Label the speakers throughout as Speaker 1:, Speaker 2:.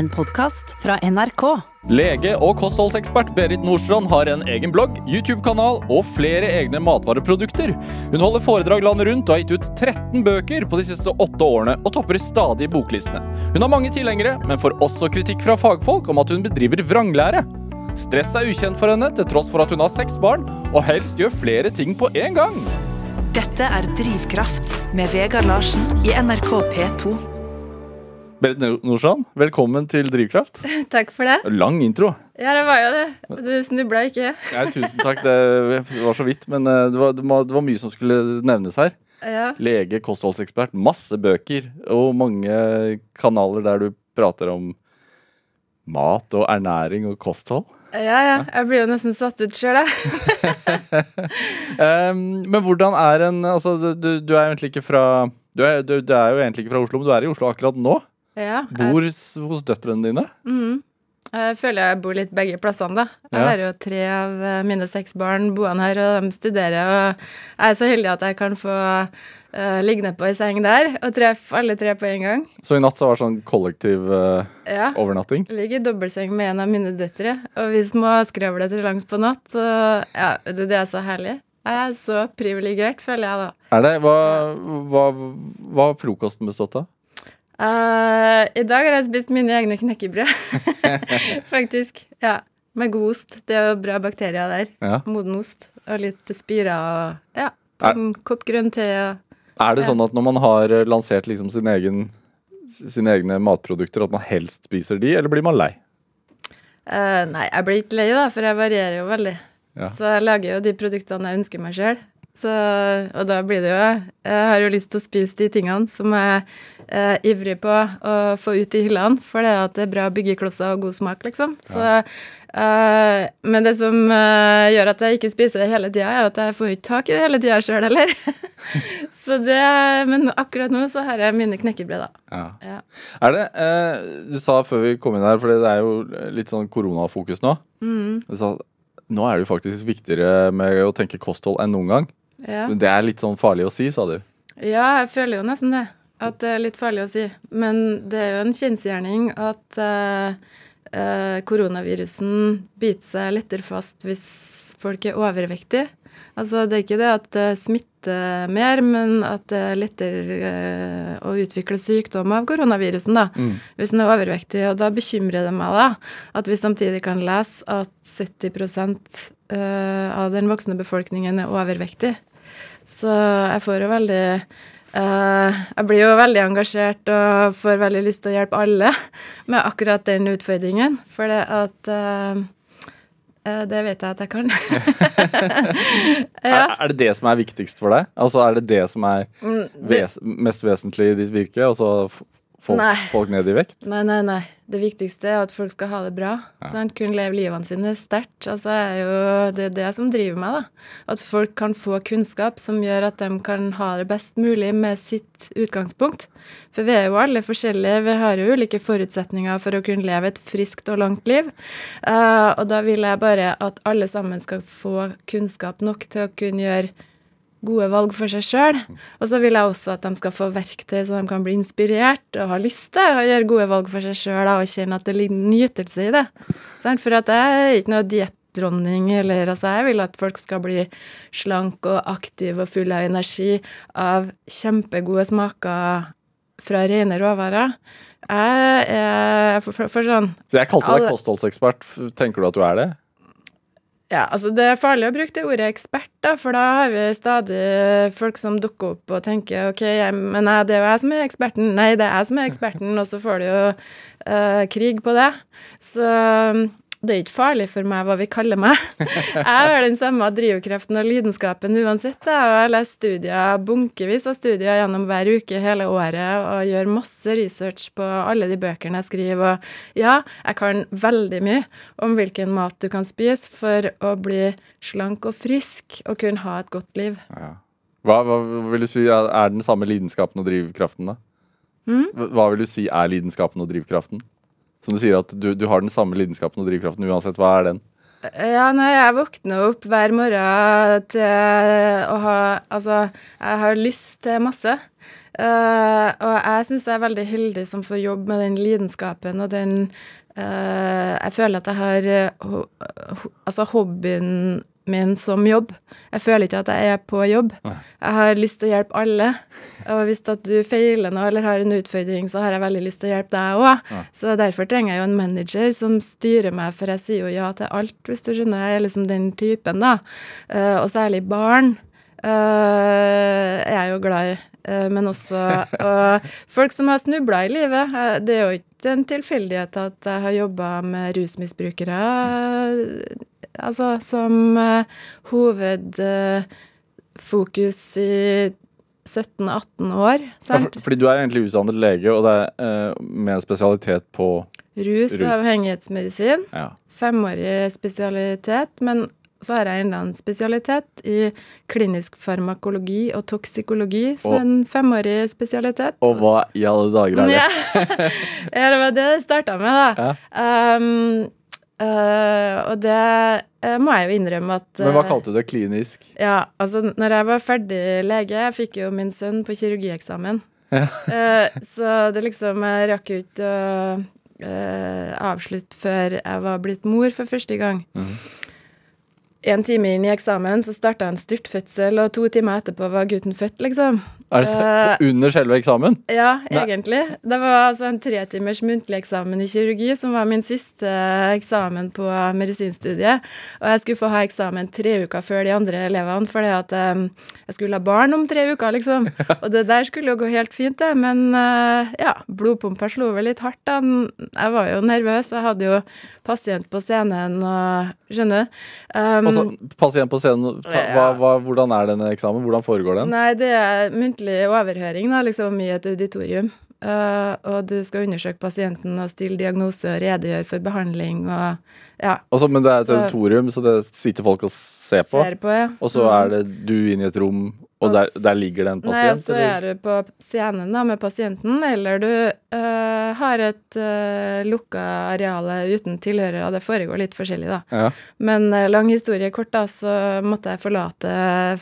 Speaker 1: En podkast fra NRK.
Speaker 2: Lege og kostholdsekspert Berit Nordstrand har en egen blogg, YouTube-kanal og flere egne matvareprodukter. Hun holder foredrag landet rundt og har gitt ut 13 bøker på de siste åtte årene og topper stadig boklistene. Hun har mange tilhengere, men får også kritikk fra fagfolk om at hun bedriver vranglære. Stress er ukjent for henne, til tross for at hun har seks barn og helst gjør flere ting på en gang.
Speaker 1: Dette er Drivkraft med Vegard Larsen i NRK P2.
Speaker 2: Berit Norsan, velkommen til Drivkraft.
Speaker 3: Takk for det.
Speaker 2: Lang intro.
Speaker 3: Ja, det var jo det. Du snubla ikke.
Speaker 2: Ja, tusen takk, det var så vidt. Men eh, det var, det var, det var mye som skulle nevnes her.
Speaker 3: Ja.
Speaker 2: Lege, kostholdsekspert, masse bøker og mange kanaler der du prater om mat og ernæring og kosthold.
Speaker 3: ja, ja. Jeg blir jo nesten satt ut sjøl, jeg.
Speaker 2: Um, men hvordan er en Altså, du, du er jo egentlig ikke fra du er, du, du er jo egentlig ikke fra Oslo, men du er i Oslo akkurat nå.
Speaker 3: Ja,
Speaker 2: Bor hos døtrene dine.
Speaker 3: Mm. Jeg føler jeg bor litt begge plassene, da. Jeg har jo tre av eh, mine seks barn boende her, og de studerer. Og jeg er så heldig at jeg kan få uh, ligge nedpå på ei seng der og treffe alle tre på en gang.
Speaker 2: Så i natt så var det sånn kollektiv uh,
Speaker 3: Ja.
Speaker 2: overnatting.
Speaker 3: Jeg ligger i dobbeltseng med en av mine døtre, og vi småskravler til langt på natt. Så ja, du, det er så herlig. Jeg er så privilegert, føler jeg da.
Speaker 2: Er det? Hva, hva, hva har frokosten bestått av?
Speaker 3: Eh, I dag har jeg spist mine egne knekkebrød, faktisk. Ja, Med god ost. Det er jo bra bakterier der.
Speaker 2: Ja.
Speaker 3: Moden ost og litt spirer og ja, en kopp grønn te og
Speaker 2: Er det
Speaker 3: Ja.
Speaker 2: sånn at når man har eh, lansert liksom sin egen, sine egne matprodukter, at man helst spiser de, eller blir man lei?
Speaker 3: Uh, Nei, jeg blir ikke lei, da, for jeg varierer jo veldig.
Speaker 2: Ja.
Speaker 3: Så jeg lager jo de produktene jeg ønsker meg sjøl. Og da blir det jo Jeg har jo lyst til å spise de tingene som jeg er ivrig på å få ut i hyllene, for det at det er bra byggeklosser og god smak, liksom. Så, eh, men det som uh, gjør at jeg ikke spiser det hele tida, er at jeg får ikke tak i det hele tida sjøl heller. så det Men akkurat nå så har jeg mine knekkebrød, da.
Speaker 2: Ja.
Speaker 3: Ja.
Speaker 2: Er det uh, Du sa før vi kom inn her, for det er jo litt sånn koronafokus nå.
Speaker 3: Mm,
Speaker 2: Du sa nå er det jo faktisk viktigere med å tenke kosthold enn noen gang.
Speaker 3: Ja.
Speaker 2: Det er litt sånn farlig å si, sa du.
Speaker 3: Ja, jeg føler jo nesten det. At det er litt farlig å si. Men det er jo en kjensgjerning at uh, uh, koronavirusen biter seg lettere fast hvis folk er overvektige. Altså, det er ikke det at det smitter mer, men at det er lettere eh, å utvikle sykdom av koronavirusen, da.
Speaker 2: Mm.
Speaker 3: Hvis en er overvektig. Og da bekymrer det meg, da, at vi samtidig kan lese at 70 eh, av den voksne befolkningen er overvektig. Så jeg får jo veldig Uh, Jeg blir jo veldig engasjert og får veldig lyst til å hjelpe alle med akkurat den utfordringen. For det at uh, uh, Det vet jeg at jeg kan.
Speaker 2: Er,
Speaker 3: ja.
Speaker 2: er det det som er viktigst for deg? Altså Er det det som er
Speaker 3: Mm,
Speaker 2: ves mest vesentlig i ditt virke, og så f- få
Speaker 3: Nei.
Speaker 2: folk ned i vekt?
Speaker 3: Nei, nei, nei. Det viktigste er at folk skal ha det bra. Sant? Kunne leve livene sine sterkt. Altså, er jo, det er det som driver meg. da. At folk kan få kunnskap som gjør at de kan ha det best mulig med sitt utgangspunkt. For vi er jo alle forskjellige. Vi har jo ulike forutsetninger for å kunne leve et friskt og langt liv. Uh, og da vil jeg bare at alle sammen skal få kunnskap nok til å kunne gjøre gode valg for seg sjøl. Og så vil jeg også at de skal få verktøy så de kan bli inspirert og ha lyst til å gjøre gode valg for seg sjøl og kjenne at det ligger nytelse i det. For at jeg er ikke noe diettdronning eller altså Jeg vil at folk skal bli slank og aktiv og full av energi av kjempegode smaker fra rene råvarer. Jeg er for, for, for sånn
Speaker 2: Så jeg kalte deg kostholdsekspert. Tenker du at du er det?
Speaker 3: Ja, altså det er farlig å bruke det ordet ekspert, da, for da har vi stadig folk som dukker opp og tenker OK, men nei, det er jo jeg som er eksperten. Nei, det er jeg som er eksperten, og så får du jo uh, krig på det. Så det er ikke farlig for meg hva vi kaller meg. Jeg har den samme drivkraften og lidenskapen uansett. Jeg har lest studier, bunkevis av studier gjennom hver uke hele året og gjør masse research på alle de bøkene jeg skriver. Og ja, jeg kan veldig mye om hvilken mat du kan spise for å bli slank og frisk og kunne ha et godt liv.
Speaker 2: Ja. Hva, hva vil du si er den samme lidenskapen og drivkraften, da?
Speaker 3: Mm?
Speaker 2: Hva hva vil du si er lidenskapen og drivkraften? Som du sier at du, du har den samme lidenskapen og drivkraften uansett. Hva er den?
Speaker 3: Ja, nei, jeg våkner opp hver morgen til å ha Altså, jeg har lyst til masse. Uh, og jeg syns jeg er veldig heldig som får jobbe med den lidenskapen og den uh, Jeg føler at jeg har ho, ho, altså hobbyen min som jobb. Jeg føler ikke at jeg er på jobb. Jeg har lyst til å hjelpe alle. Og hvis at du feiler noe eller har en utfordring, så har jeg veldig lyst til å hjelpe deg òg. Så derfor trenger jeg jo en manager som styrer meg, for jeg sier jo ja til alt, hvis du skjønner. Jeg er liksom den typen, da. Eh, og særlig barn Jeg er jeg jo glad i. Eh, men også og folk som har snubla i livet. Eh, Det er jo ikke en tilfeldighet at jeg har jobba med rusmisbrukere, eh, altså som eh, hovedfokus i 17-18 år.
Speaker 2: Ja, for, fordi du er egentlig utdannet lege, og det er uh, med spesialitet på
Speaker 3: Rus
Speaker 2: Rus.
Speaker 3: og avhengighetsmedisin.
Speaker 2: ja.
Speaker 3: Femårig spesialitet, men så har jeg enda en spesialitet i klinisk farmakologi og toksikologi, som
Speaker 2: Og-
Speaker 3: en femårig spesialitet.
Speaker 2: Og hva i alle dager er det?
Speaker 3: Ja, ja det var det det starta med, da. Um, øh, og det uh, må jeg jo innrømme at
Speaker 2: Men hva
Speaker 3: øh,
Speaker 2: kalte du det? Klinisk?
Speaker 3: Ja, altså når jeg var ferdig lege, jeg fikk jo min sønn på kirurgieksamen.
Speaker 2: Ja.
Speaker 3: Eh, så det liksom Jeg rakk jo ikke å eh, avslutte før jeg var blitt mor for første gang.
Speaker 2: Mhm.
Speaker 3: En time inn i eksamen så starta en styrtfødsel, og to timer etterpå var gutten født, liksom.
Speaker 2: Er det
Speaker 3: Eh,
Speaker 2: under selve eksamen?
Speaker 3: Ja,
Speaker 2: Nei.
Speaker 3: egentlig. Det var altså en tretimers muntlig eksamen i kirurgi som var min siste eksamen på medisinstudiet. Og jeg skulle få ha eksamen tre uker før de andre elevene, fordi at um, jeg skulle ha barn om tre uker, liksom. Og det der skulle jo gå helt fint, det. Men uh, ja, blodpumpa slo vel litt hardt, da. Jeg var jo nervøs. Jeg hadde jo pasient på scenen og Skjønner du? Um,
Speaker 2: altså, pasient på scenen, ta, hva, hva, hvordan er denne eksamen? Hvordan foregår den?
Speaker 3: Nei, det er muntlig overhøring, da, liksom i et auditorium. Uh, og du skal undersøke pasienten og stille diagnose og redegjøre for behandling og ja,
Speaker 2: Altså, men det er et
Speaker 3: Så-
Speaker 2: auditorium, så det sitter folk og ser på.
Speaker 3: ser på, ja.
Speaker 2: Og så er det du inne i et rom, og der, der ligger det en pasient?
Speaker 3: Nei, så er du på scenen da med pasienten, eller du øh, har et øh, lukka areale uten tilhørere. Det foregår litt forskjellig, da.
Speaker 2: Ja.
Speaker 3: Men øh, lang historie kort, da, så måtte jeg forlate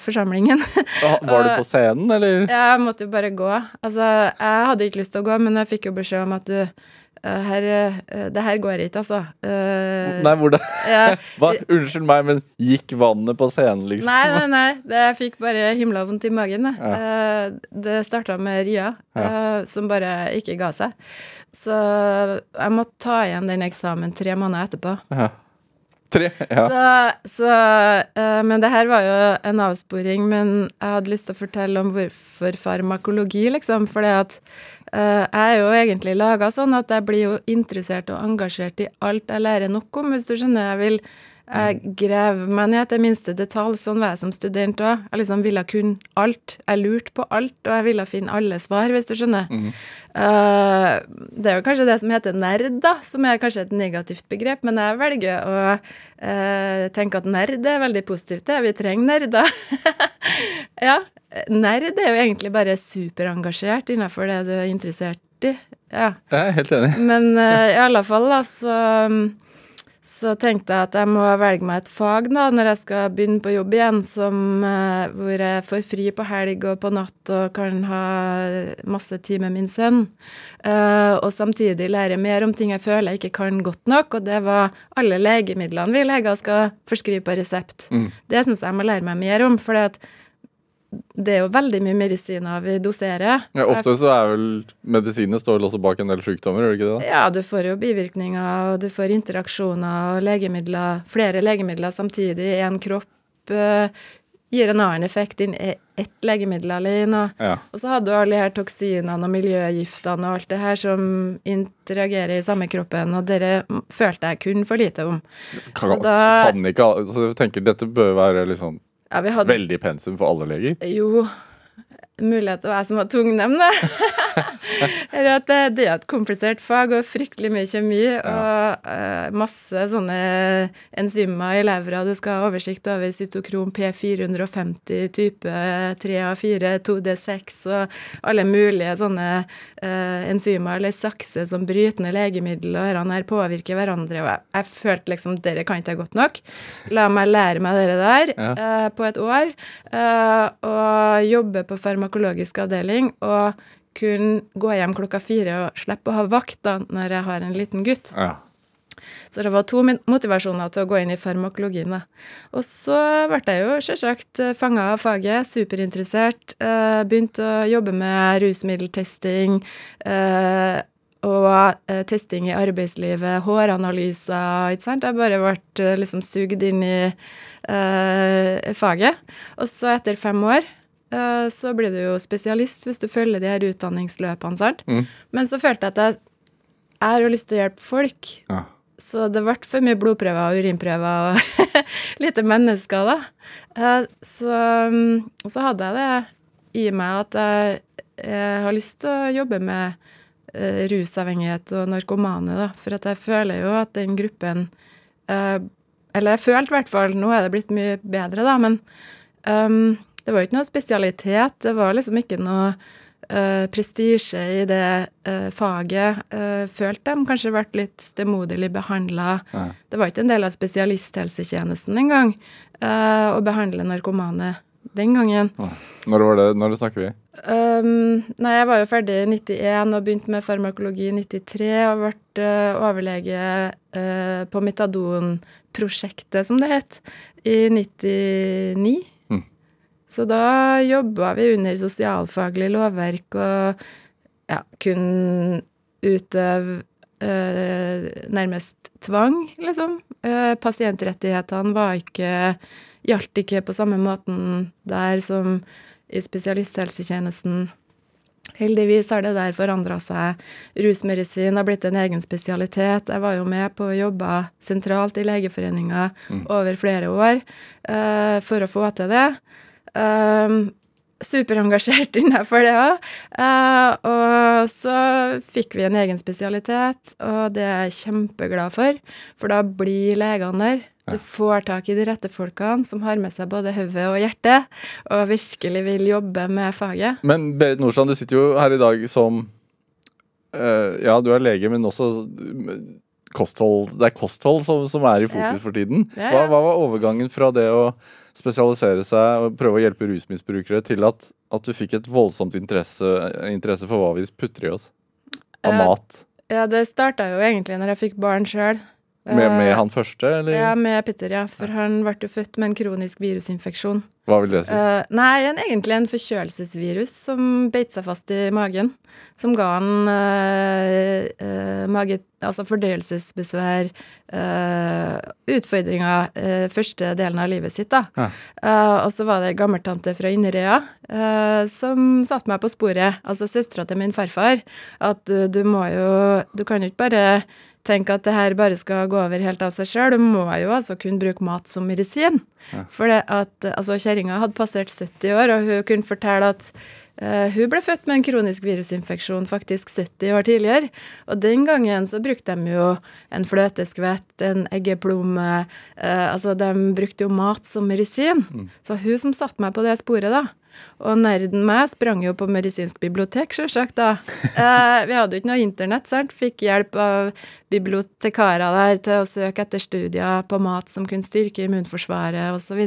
Speaker 3: forsamlingen.
Speaker 2: Var du på scenen, eller?
Speaker 3: Jeg måtte jo bare gå. Altså, jeg hadde ikke lyst til å gå, men jeg fikk jo beskjed om at du eh, her, eh, Det her går ikke, altså. Uh,
Speaker 2: Nei, hvordan
Speaker 3: ja.
Speaker 2: Unnskyld meg, men gikk vannet på scenen, liksom?
Speaker 3: Nei, nei, nei. Det, jeg fikk bare himla vondt i magen. Ja. Uh, det starta med ria, eh, som bare ikke ga seg. Så jeg måtte ta igjen den eksamen tre måneder etterpå.
Speaker 2: Ja. Tre? Ja.
Speaker 3: Så, så eh, Men det her var jo en avsporing, men jeg hadde lyst til å fortelle om hvorfor farmakologi, liksom. For det at eh, jeg er jo egentlig laga sånn at jeg blir jo interessert og engasjert i alt jeg lærer nok om, hvis du skjønner. Jeg vil jeg graver meg ned til minste detalj. Sånn var jeg som student òg. Jeg liksom ville kunne alt. Jeg lurte på alt, og jeg ville finne alle svar, hvis du skjønner. Eh, det er jo kanskje det som heter nerd, da, som er kanskje et negativt begrep, men jeg velger å uh, tenke at nerd er veldig positivt. Det. Vi trenger nerder. ja. Nerd er jo egentlig bare superengasjert innenfor det du er interessert i. Ja.
Speaker 2: Jeg er helt enig.
Speaker 3: Men uh, i alle fall, da, så, så tenkte jeg at jeg må velge meg et fag da, når jeg skal begynne på jobb igjen, som, uh, hvor jeg får fri på helg og på natt og kan ha masse tid med min sønn. Uh, og samtidig lære mer om ting jeg føler jeg ikke kan godt nok, og det var alle legemidlene vi leger skal forskrive på resept.
Speaker 2: Mm.
Speaker 3: Det syns jeg må lære meg mer om, for det er jo veldig mye medisiner vi doserer.
Speaker 2: Ja, ofte så er vel medisinene står vel også bak en del sykdommer, gjør det ikke det?
Speaker 3: Ja, du får jo bivirkninger, og du får interaksjoner og legemidler, flere legemidler samtidig i en kropp. eh, gir en annen effekt enn ett legemiddel alene. Og,
Speaker 2: Ja.
Speaker 3: og så hadde du alle de her toksinene og miljøgiftene og alt det her som interagerer i samme kroppen, og dere følte jeg kun for lite om.
Speaker 2: Kan,
Speaker 3: Så da-
Speaker 2: kan ikke så jeg tenker Dette bør være liksom
Speaker 3: Ja, hadde
Speaker 2: veldig pensum for alle leger.
Speaker 3: Jo, mulighet til å være som var tungnem, da. Eller at det, det er et komplisert fag og fryktelig mye kjemi og eh, masse sånne enzymer i levra. Du skal ha oversikt over cytokrom P450 type 3A4, 2D6 og alle mulige sånne uh, enzymer eller sakser som bryter ned legemiddel, og dette her påvirker hverandre. Og jeg, jeg følte liksom dere kan ikke godt nok. La meg lære meg dere der
Speaker 2: Ja.
Speaker 3: uh, på et år, eh, og jobbe på farmakologi farmakologisk avdeling og kunne gå hjem klokka fire og slippe å ha vakt da når jeg har en liten gutt.
Speaker 2: Ja.
Speaker 3: Så det var to motivasjoner til å gå inn i farmakologien. da. Og så ble jeg jo selvsagt fanga av faget, superinteressert. Eh, begynte å jobbe med rusmiddeltesting. Eh, og eh, testing i arbeidslivet, håranalyser, ikke sant. Jeg bare ble eh, liksom sugd inn i eh, faget. Og så etter fem år eh, så blir du jo spesialist hvis du følger de her utdanningsløpene, sant.
Speaker 2: Mm.
Speaker 3: Men så følte jeg at jeg, jeg har jo lyst til å hjelpe folk.
Speaker 2: Ja.
Speaker 3: Så det ble for mye blodprøver og urinprøver og lite mennesker, da. Eh, Så, mm, og så hadde jeg det i meg at jeg, jeg har lyst til å jobbe med eh, rusavhengighet og narkomane, da. For at jeg føler jo at den gruppen eh, Eller jeg følte i hvert fall Nå er det blitt mye bedre, da, men ehm, det var jo ikke noe spesialitet. Det var liksom ikke noe uh, prestisje i det uh, faget. Uh, følte de kanskje vært litt stemoderlig behandla. Det var ikke en del av spesialisthelsetjenesten engang uh, å behandle narkomane den gangen.
Speaker 2: Når var det? Når snakker vi?
Speaker 3: Um, nei, jeg var jo ferdig i 91 og begynte med farmakologi i 93 og ble uh, overlege uh, på metadonprosjektet, som det het, i 99.
Speaker 2: Mm.
Speaker 3: Så da jobba vi under sosialfaglig lovverk og ja, kunne utøve eh, nærmest tvang, liksom. Eh, pasientrettighetene var ikke Gjaldt ikke på samme måten der som i spesialisthelsetjenesten. Heldigvis har det der forandra seg. Rusmedisin har blitt en egen spesialitet. Jeg var jo med på å jobbe sentralt i Legeforeninga over flere år eh, for å få til det. Um, superengasjert innenfor det òg. og så fikk vi en egen spesialitet, og det er jeg kjempeglad for, for da blir legene der. Du får tak i de rette folkene som har med seg både hodet og hjertet, og virkelig vil jobbe med faget.
Speaker 2: Men Berit Nordstrand, du sitter jo her i dag som uh, Ja, du er lege, men også eh, kosthold. Det er kosthold som, som er i fokus
Speaker 3: Ja.
Speaker 2: for tiden.
Speaker 3: Ja,
Speaker 2: Hva, hva var overgangen fra det å spesialisere seg og prøve å hjelpe rusmisbrukere, til at, at du fikk et voldsomt interesse, interesse for hva vi putter i oss av
Speaker 3: Eh,
Speaker 2: mat?
Speaker 3: Ja, det starta jo egentlig når jeg fikk barn sjøl.
Speaker 2: Med, med han første, eller
Speaker 3: Ja, med Petter, ja. For han ble jo født med en kronisk virusinfeksjon.
Speaker 2: hva vil det si?
Speaker 3: Uh, nei, en, egentlig en forkjølelsesvirus som beit seg fast i magen. Som ga han uh, uh, mage... Altså fordøyelsesbesvær, eh, utfordringer eh, første delen av livet sitt, da.
Speaker 2: Ja.
Speaker 3: Eh, og så var det ei gammeltante fra Inderøya eh, som satte meg på sporet, altså søstera til min farfar, at eh, du må jo Du kan jo ikke bare tenke at det her bare skal gå over helt av seg sjøl. Du må jo altså kunne bruke mat som medisin. For det at altså kjerringa hadde passert 70 år, og hun kunne fortelle at uh, hun ble født med en kronisk virusinfeksjon faktisk 70 år tidligere. Og den gangen så brukte de jo en fløteskvett, en eggeplomme uh, Altså, de brukte jo mat som medisin. Så hun som satte meg på det sporet, da. Og nerden meg sprang jo på medisinsk bibliotek, sjølsagt, da. Eh, vi hadde jo ikke noe internett, sant. Fikk hjelp av bibliotekarer der til å søke etter studier på mat som kunne styrke immunforsvaret, osv.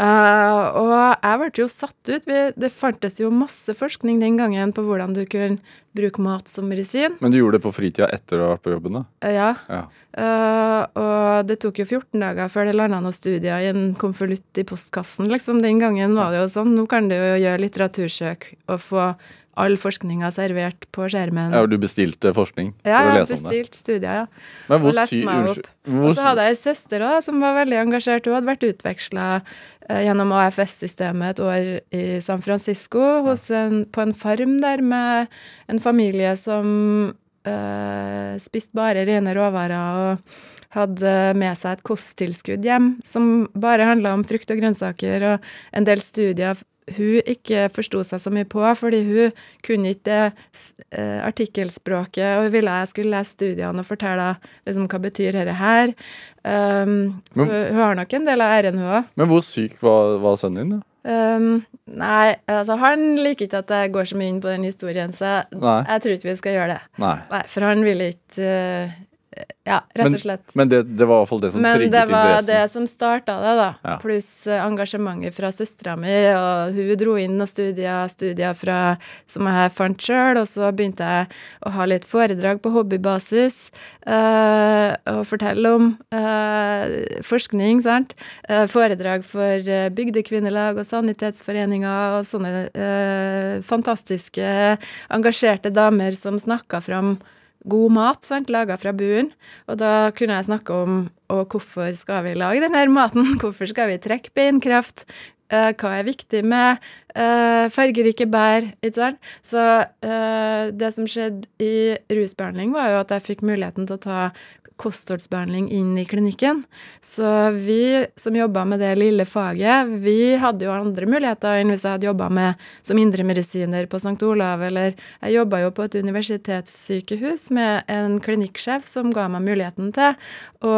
Speaker 3: Uh, og jeg ble jo satt ut. Vi, det fantes jo masse forskning den gangen på hvordan du kunne bruke mat som medisin.
Speaker 2: Men du gjorde det på fritida etter å ha vært på jobben, da?
Speaker 3: Uh, ja.
Speaker 2: Ja.
Speaker 3: Uh, og det tok jo 14 dager før det landa noen studier i en konvolutt i postkassen, liksom. Den gangen var det jo sånn. Nå kan du jo gjøre litteratursøk og få all forskninga servert på skjermen.
Speaker 2: Ja, du bestilte forskning
Speaker 3: Ja,
Speaker 2: for å
Speaker 3: jeg har
Speaker 2: lese om det.
Speaker 3: bestilt studier, ja.
Speaker 2: Men hvor
Speaker 3: og leste
Speaker 2: meg
Speaker 3: meg
Speaker 2: Hvor...
Speaker 3: Og så hadde jeg ei søster også, som var veldig engasjert. Hun hadde vært utveksla eh, gjennom AFS-systemet et år i San Francisco hos en, på en farm der med en familie som eh, spiste bare rene råvarer og hadde med seg et kosttilskudd hjem som bare handla om frukt og grønnsaker, og en del studier hun ikke forsto seg så mye på, fordi hun kunne ikke det eh, artikkelspråket, og hun ville jeg skulle lese studiene og fortelle liksom, hva betyr dette her. Um, så hun har nok en del av æren, hun òg.
Speaker 2: Men hvor syk var, var sønnen din? da?
Speaker 3: Um, nei, altså han liker ikke at jeg går så mye inn på den historien, så
Speaker 2: Nei.
Speaker 3: jeg tror ikke vi skal gjøre det.
Speaker 2: Nei.
Speaker 3: Nei, for han vil ikke eh, Ja, rett og slett.
Speaker 2: Men det, det var i hvert fall det som
Speaker 3: Men
Speaker 2: trigget
Speaker 3: det var
Speaker 2: interessen.
Speaker 3: det som starta det, da.
Speaker 2: Ja.
Speaker 3: Pluss eh, engasjementet fra søstera mi, og hun dro inn noen studier, studier fra, som jeg fant sjøl, og så begynte jeg å ha litt foredrag på hobbybasis eh, og fortelle om eh, forskning, sant. Foredrag for bygdekvinnelag og sanitetsforeninger og sånne eh, fantastiske, engasjerte damer som snakka fram god mat, sant, laga fra buen. Og da kunne jeg snakke om og hvorfor skal vi lage denne maten? Hvorfor skal vi trekke beinkraft? Eh, hva er viktig med eh, fargerike bær? Ikke sant? Så eh, det som skjedde i rusbehandling, var jo at jeg fikk muligheten til å ta kostholdsbehandling inn i klinikken. Så vi som jobba med det lille faget, vi hadde jo andre muligheter enn hvis jeg hadde jobba med som indremedisiner på St. Olav, eller jeg jobba jo på et universitetssykehus med en klinikksjef som ga meg muligheten til å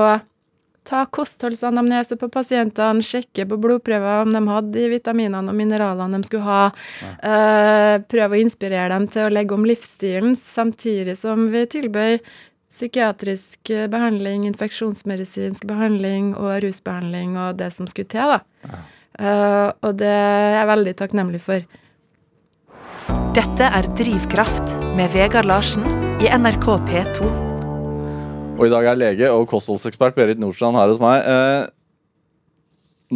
Speaker 3: ta kostholdsanamnese på pasientene, sjekke på blodprøver om de hadde de vitaminene og mineralene de skulle ha. eh, prøve å inspirere dem til å legge om livsstilen, samtidig som vi tilbød psykiatrisk eh, behandling, infeksjonsmedisinsk behandling og rusbehandling og det som skulle til, da. Eh, og det er jeg veldig takknemlig for.
Speaker 1: Dette er Drivkraft med Vegard Larsen i NRK P2.
Speaker 2: Og i dag er lege og kostholdsekspert Berit Nordstrand her hos meg. Uh,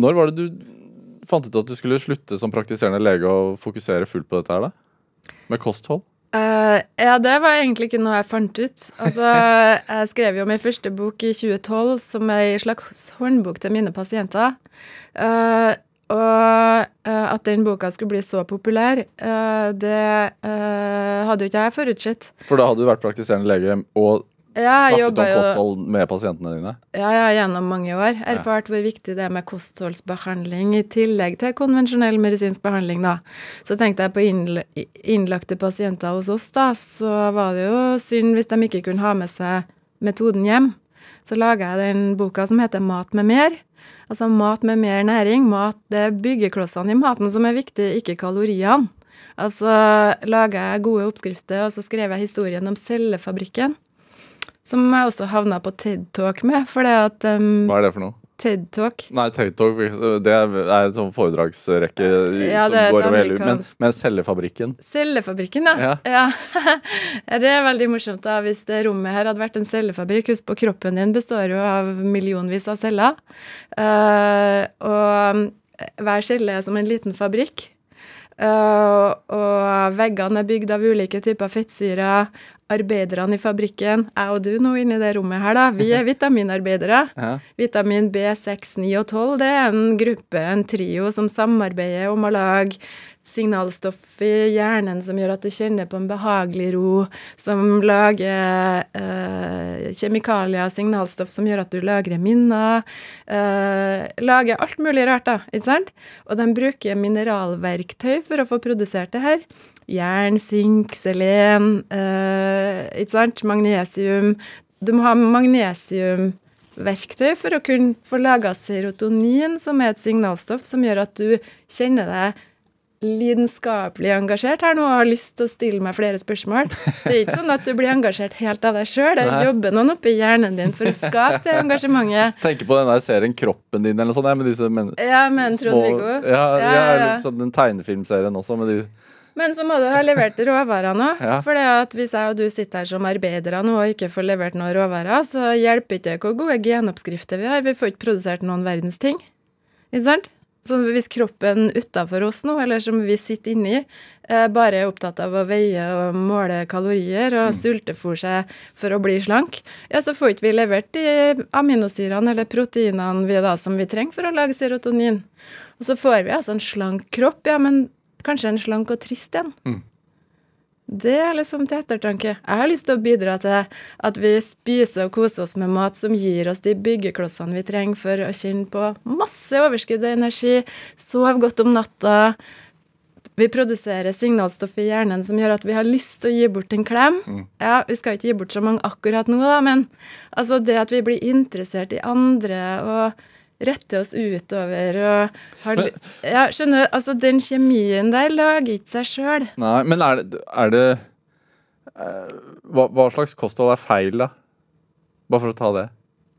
Speaker 2: når var det du fant ut at du skulle slutte som praktiserende lege og fokusere fullt på dette her, da? Med kosthold?
Speaker 3: Eh, ja, det var egentlig ikke noe jeg fant ut. Altså, jeg skrev jo min første bok i 2012 som ei slags håndbok til mine pasienter. Uh, og uh, at den boka skulle bli så populær, det hadde jo ikke jeg forutsett.
Speaker 2: For da hadde du vært praktiserende lege og
Speaker 3: Ja,
Speaker 2: snakket om
Speaker 3: kosthold jo
Speaker 2: med pasientene dine.
Speaker 3: ja, ja, gjennom mange år. Erfart hvor viktig det er med kostholdsbehandling i tillegg til konvensjonell medisinsk behandling, da. Så tenkte jeg på innlagte pasienter hos oss, da, så var det jo synd hvis de ikke kunne ha med seg metoden hjem. Så laga jeg den boka som heter Mat med mer. Altså mat med mer næring. Mat, det er byggeklossene i maten som er viktig, ikke kaloriene. Altså laga jeg gode oppskrifter, og så skrev jeg historien om cellefabrikken. Som jeg også havna på TED Talk med, for det at um,
Speaker 2: Hva er det for noe?
Speaker 3: TED Talk
Speaker 2: Nei, TED Talk, det er en sånn foredragsrekke
Speaker 3: Ja,
Speaker 2: som går over hele Men, men cellefabrikken
Speaker 3: Cellefabrikken, ja. ja. det er veldig morsomt da, hvis det rommet her hadde vært en cellefabrikk. Husk på, kroppen din består jo av millionvis av celler. Uh, og hver celle er som en liten fabrikk. Uh, og veggene er bygd av ulike typer fettsyrer. Arbeiderne i fabrikken, jeg og du nå inne i det rommet her, da, vi er vitaminarbeidere.
Speaker 2: ja.
Speaker 3: Vitamin B6, 9 og 12 det er en gruppe, en trio, som samarbeider om å lage signalstoff i hjernen som gjør at du kjenner på en behagelig ro, som lager eh, kjemikalier, signalstoff som gjør at du lagrer minner. Eh, lager alt mulig rart, da, ikke sant? Og de bruker mineralverktøy for å få produsert det her. Jern, sink, selen, eh, ikke sant? Magnesium. Du må ha magnesiumverktøy for å kunne få laga serotonin, som er et signalstoff som gjør at du kjenner deg lidenskapelig engasjert her nå og har lyst til å stille meg flere spørsmål. Det er ikke sånn at du blir engasjert helt av deg sjøl. Det jobber noen oppi hjernen din for å skape det engasjementet.
Speaker 2: Tenker på den der serien Kroppen din eller noe sånt. Med disse men
Speaker 3: Ja, men.
Speaker 2: Ja, ja,
Speaker 3: Ja, ja, ja.
Speaker 2: Sånn, den tegnefilmserien også med de
Speaker 3: Men så må du ha levert råvarer nå.
Speaker 2: Ja.
Speaker 3: For hvis jeg og du sitter her som arbeidere nå og ikke får levert noen råvarer, så hjelper ikke det hvor gode genoppskrifter vi har. Vi får ikke produsert noen verdens ting. Ikke sant? Så hvis kroppen utafor oss nå, eller som vi sitter inni, eh, bare er opptatt av å veie og måle kalorier og sultefòre seg for å bli slank, ja, så får ikke vi levert de aminosyrene eller proteinene vi da som vi trenger for å lage serotonin. Og så får vi altså en slank kropp, ja, men kanskje en slank og trist en. Det er liksom til ettertanke. Jeg har lyst til å bidra til at vi spiser og koser oss med mat som gir oss de byggeklossene vi trenger for å kjenne på masse overskudd og energi, sove godt om natta. Vi produserer signalstoff i hjernen som gjør at vi har lyst til å gi bort en klem. Ja, vi skal ikke gi bort så mange akkurat nå, da, men altså det at vi blir interessert i andre og retter oss utover og har
Speaker 2: Men-
Speaker 3: Ja, skjønner altså den kjemien der lager ikke seg sjøl.
Speaker 2: Nei, men er det, er det eh, hva, hva slags kosthold er feil, da? Bare for å ta det.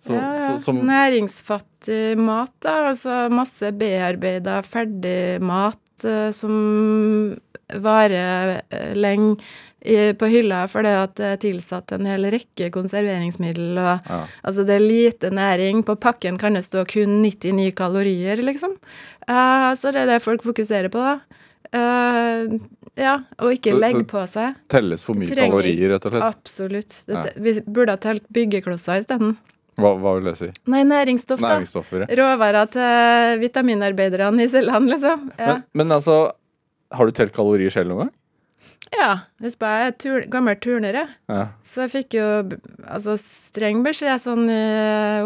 Speaker 2: Så,
Speaker 3: ja,
Speaker 2: som
Speaker 3: Næringsfattig mat, da. Altså masse bearbeida ferdigmat uh, som varer uh, lenge på hylla fordi at det er tilsatt en hel rekke konserveringsmiddel. Og,
Speaker 2: ja.
Speaker 3: Altså det er lite næring. På pakken kan det stå kun 99 kalorier, liksom. Uh, så det er det folk fokuserer på, da. Uh, ja, og ikke legge på seg.
Speaker 2: telles for mye
Speaker 3: Trenger-
Speaker 2: kalorier, rett og slett.
Speaker 3: Absolutt. Dette, Vi burde ha telt byggeklosser isteden.
Speaker 2: Hva, hva vil det si?
Speaker 3: Nei, næringsstoff, da.
Speaker 2: Næringsstoffer. ja.
Speaker 3: Råvarer til vitaminarbeiderne i cellene, liksom. Ja.
Speaker 2: Men, men altså, har du telt kalorier selv noen gang?
Speaker 3: Ja. Husk på, jeg er tur gammel turner, jeg.
Speaker 2: Ja.
Speaker 3: Så jeg fikk jo altså, streng beskjed sånn i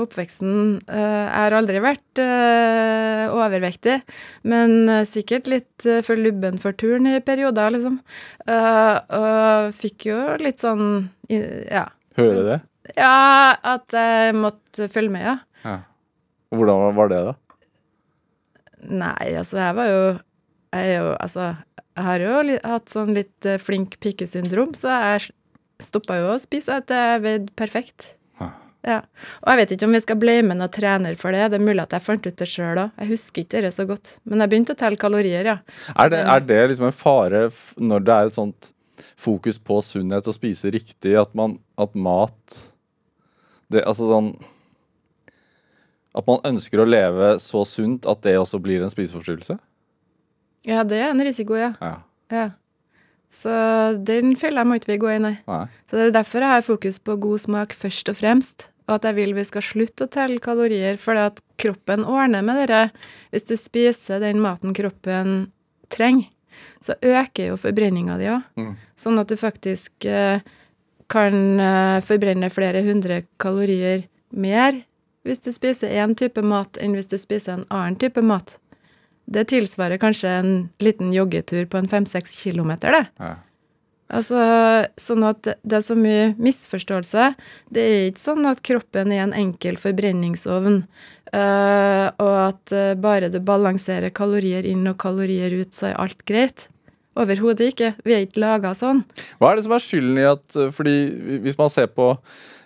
Speaker 3: oppveksten. Uh, jeg har aldri vært uh, overvektig, men eh, sikkert litt for lubben for turn i perioder, liksom. Eh, og fikk jo litt sånn Ja.
Speaker 2: du det?
Speaker 3: Ja, at jeg måtte følge med, ja.
Speaker 2: Ja. Hvordan var det, da?
Speaker 3: Nei, altså, jeg var jo Jeg er jo Altså, jeg har jo hatt sånn litt eh, flink pike-syndrom, så jeg stoppa jo å spise etter jeg veide perfekt. Ja. Og jeg vet ikke om vi skal blame noen trener for det. Det er mulig at jeg fant ut det sjøl òg. Jeg husker ikke det så godt. Men jeg begynte å telle kalorier, ja.
Speaker 2: Er det, er det liksom en fare når det er et sånt fokus på sunnhet og spise riktig, at man At mat det, Altså sånn At man ønsker å leve så sunt at det også blir en spiseforstyrrelse?
Speaker 3: Ja, det er en risiko, ja.
Speaker 2: Ja.
Speaker 3: ja. Så den fella må ikke vi gå i, nei.
Speaker 2: Nei.
Speaker 3: Så det er derfor jeg har fokus på god smak først og fremst. Og at jeg vil vi skal slutte å telle kalorier, for at kroppen ordner med dere. Hvis du spiser den maten kroppen trenger, så øker jo forbrenninga di òg.
Speaker 2: Mm.
Speaker 3: Sånn at du faktisk eh, kan eh, forbrenne flere hundre kalorier mer hvis du spiser én type mat, enn hvis du spiser en annen type mat. Det tilsvarer kanskje en liten joggetur på en fem-seks kilometer, det.
Speaker 2: Ja.
Speaker 3: Altså, sånn at det er så mye misforståelse. Det er ikke sånn at kroppen er en enkel forbrenningsovn, eh, og at eh, bare du balanserer kalorier inn og kalorier ut, så er alt greit. Overhodet ikke. Vi er ikke laga sånn.
Speaker 2: Hva er det som er skylden i at eh, Fordi hvis man ser på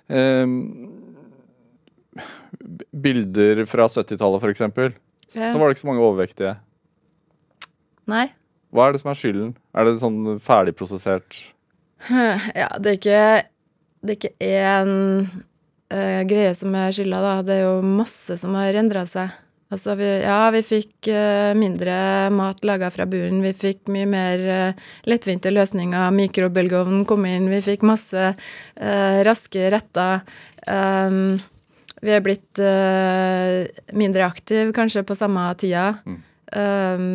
Speaker 2: eh, bilder fra 70-tallet, f.eks., så, var det ikke så mange overvektige.
Speaker 3: Nei.
Speaker 2: Hva er det som er skylden? Er det sånn ferdigprosessert
Speaker 3: Ja, det er ikke Det er ikke én uh, greie som er skylda, da. Det er jo masse som har endra seg. Altså, vi, ja, vi fikk uh, mindre mat laga fra buren. Vi fikk mye mer uh, lettvinte løsninger. Mikrobølgeovnen kom inn. Vi fikk masse eh, raske retter. Um, vi er blitt uh, mindre aktive kanskje på samme tida.
Speaker 2: Mm.
Speaker 3: Um,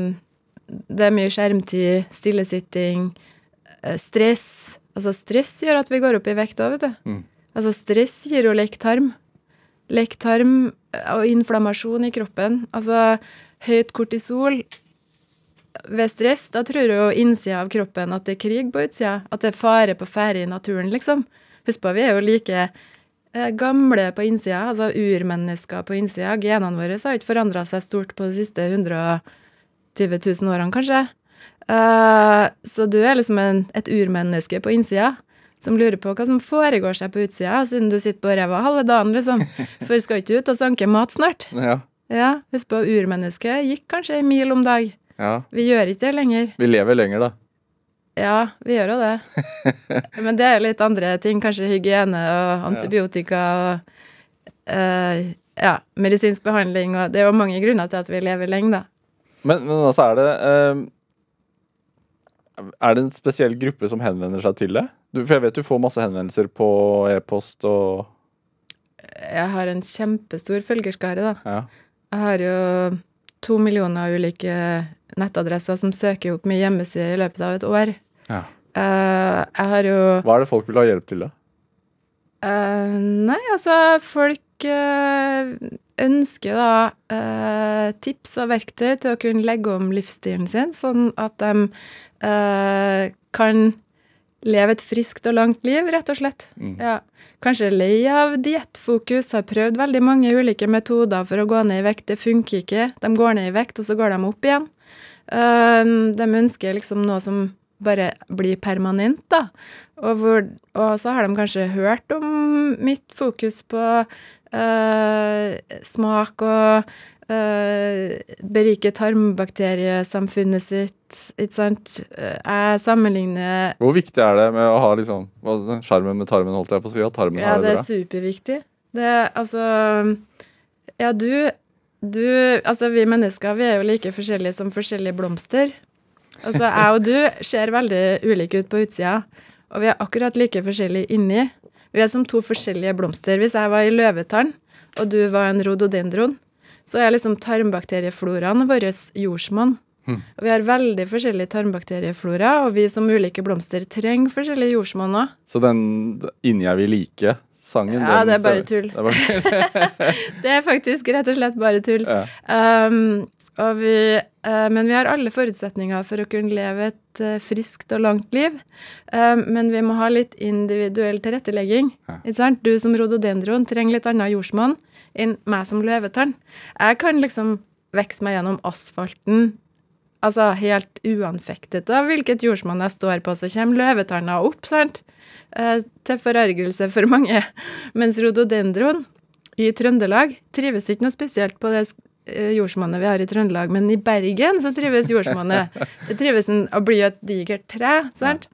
Speaker 3: det er mye skjermtid, stillesitting, eh, stress. Altså, stress gjør at vi går opp i vekt òg, vet du.
Speaker 2: Mm.
Speaker 3: Altså, stress gir jo lektarm. tarm. Lek tarm eh, og inflammasjon i kroppen. Altså, høyt kortisol ved stress, da tror jo innsida av kroppen at det er krig på utsida. At det er fare på ferde i naturen, liksom. Husk på, vi er jo like gamle på innsida, altså urmennesker på innsida. Genene våre har ikke forandra seg stort på de siste 120 000 årene, kanskje. Eh, så du er liksom en, et urmenneske på innsida som lurer på hva som foregår seg på utsida, siden du sitter på ræva halve dagen, liksom. For skal ikke ut og sanke mat snart.
Speaker 2: Ja.
Speaker 3: Ja, husk på, urmennesket gikk kanskje en mil om dag.
Speaker 2: ja.
Speaker 3: Vi gjør ikke det lenger.
Speaker 2: Vi lever lenger, da.
Speaker 3: Ja, vi gjør jo det. Men det er litt andre ting, kanskje hygiene og antibiotika og uh, ja, medisinsk behandling og Det er jo mange grunner til at vi lever lenge, da.
Speaker 2: Men, men altså er det uh, Er det en spesiell gruppe som henvender seg til deg? Du, for jeg vet du får masse henvendelser på e-post og
Speaker 3: Jeg har en kjempestor følgerskare, da.
Speaker 2: Ja.
Speaker 3: Jeg har jo to millioner ulike nettadresser som søker opp min hjemmeside i løpet av et år.
Speaker 2: Ja.
Speaker 3: Uh, jeg har jo
Speaker 2: Hva er det folk vil ha hjelp til, da?
Speaker 3: Uh, nei, altså folk uh, ønsker da tips og verktøy til å kunne legge om livsstilen sin, sånn at de kan leve et friskt og langt liv, rett og slett.
Speaker 2: Mm.
Speaker 3: Ja. Kanskje lei av diettfokus, har prøvd veldig mange ulike metoder for å gå ned i vekt. Det funker ikke. De går ned i vekt, og så går de opp igjen. De ønsker liksom noe som bare blir permanent, da. Og, hvor, og så har de kanskje hørt om mitt fokus på eh, smak og eh, berike tarmbakteriesamfunnet sitt, ikke sant. Jeg sammenligner
Speaker 2: Hvor viktig er det med å ha liksom skjermen med tarmen, holdt jeg på å si? At tarmen
Speaker 3: Ja,
Speaker 2: har
Speaker 3: det
Speaker 2: det
Speaker 3: er superviktig. Det altså Ja, du Du Altså, vi mennesker, vi er jo like forskjellige som forskjellige blomster. Altså, jeg og du ser veldig ulike ut på utsida, og vi er akkurat like forskjellige inni. Vi er som to forskjellige blomster. Hvis jeg var i løvetann, og du var en rhododendron, så er liksom tarmbakteriefloraen vår jordsmonn. Og vi har veldig forskjellig tarmbakterieflora, og vi som ulike blomster trenger forskjellige jordsmonn òg.
Speaker 2: Så den inni er vi like? Sangen,
Speaker 3: Ja, det er bare tull.
Speaker 2: Det er bare,
Speaker 3: Det er faktisk rett og slett bare tull.
Speaker 2: ja.
Speaker 3: Um, vi, uh, men vi har alle forutsetninger for å kunne leve et uh, friskt og langt liv. Um, men vi må ha litt individuell tilrettelegging.
Speaker 2: Ja.
Speaker 3: Ikke sant? Du som rhododendron trenger litt annen jordsmonn enn meg som løvetann. Jeg kan liksom vokse meg gjennom asfalten altså helt uanfektet av hvilket jordsmonn jeg står på, så kommer løvetanna opp, sant? Eh, til forargelse for mange. Mens rhododendron i Trøndelag trives ikke noe spesielt på det eh, jordsmonnet vi har i Trøndelag, men i Bergen så trives jordsmonnet. Det trives en, å bli et digert tre, sant?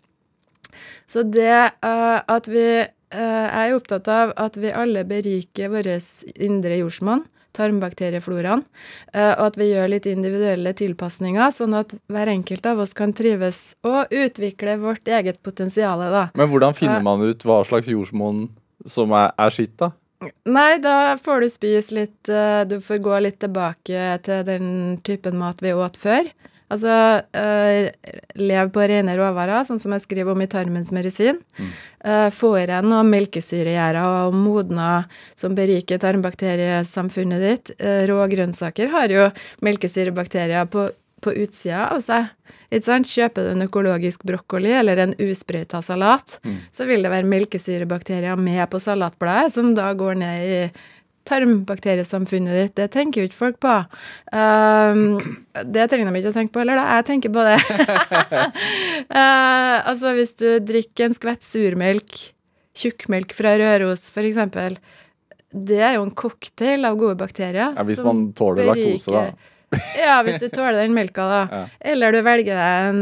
Speaker 3: Så det uh, at vi eh, Jeg er opptatt av at vi alle beriker vårt indre jordsmonn, tarmbakteriefloraen, eh, og at vi gjør litt individuelle tilpasninger, sånn at hver enkelt av oss kan trives og utvikle vårt eget potensial, da.
Speaker 2: Men hvordan finner man ut hva slags jordsmonn som er, er sitt, da?
Speaker 3: Nei, da får du spise litt eh, Du får gå litt tilbake til den typen mat vi åt før. Altså uh, lev på rene råvarer, sånn som jeg skriver om i Tarmens medisin. Uh, får jeg deg noen melkesyregjærer og modna som beriker tarmbakteriesamfunnet ditt. Uh, rå grønnsaker har jo melkesyrebakterier på, på utsida av seg. Kjøper du en økologisk brokkoli eller en usprøyta salat, så vil det være melkesyrebakterier med på salatbladet, som da går ned i tarmbakteriesamfunnet ditt. Det tenker jo ikke folk på. Um, det trenger de ikke å tenke på heller, da. Jeg tenker på det. uh, altså, hvis du drikker en skvett surmelk, tjukkmelk fra Røros f.eks., det er jo en cocktail av gode bakterier.
Speaker 2: Ja, hvis man tåler laktose, da.
Speaker 3: ja, hvis du tåler den melka, da.
Speaker 2: Ja.
Speaker 3: Eller du velger deg en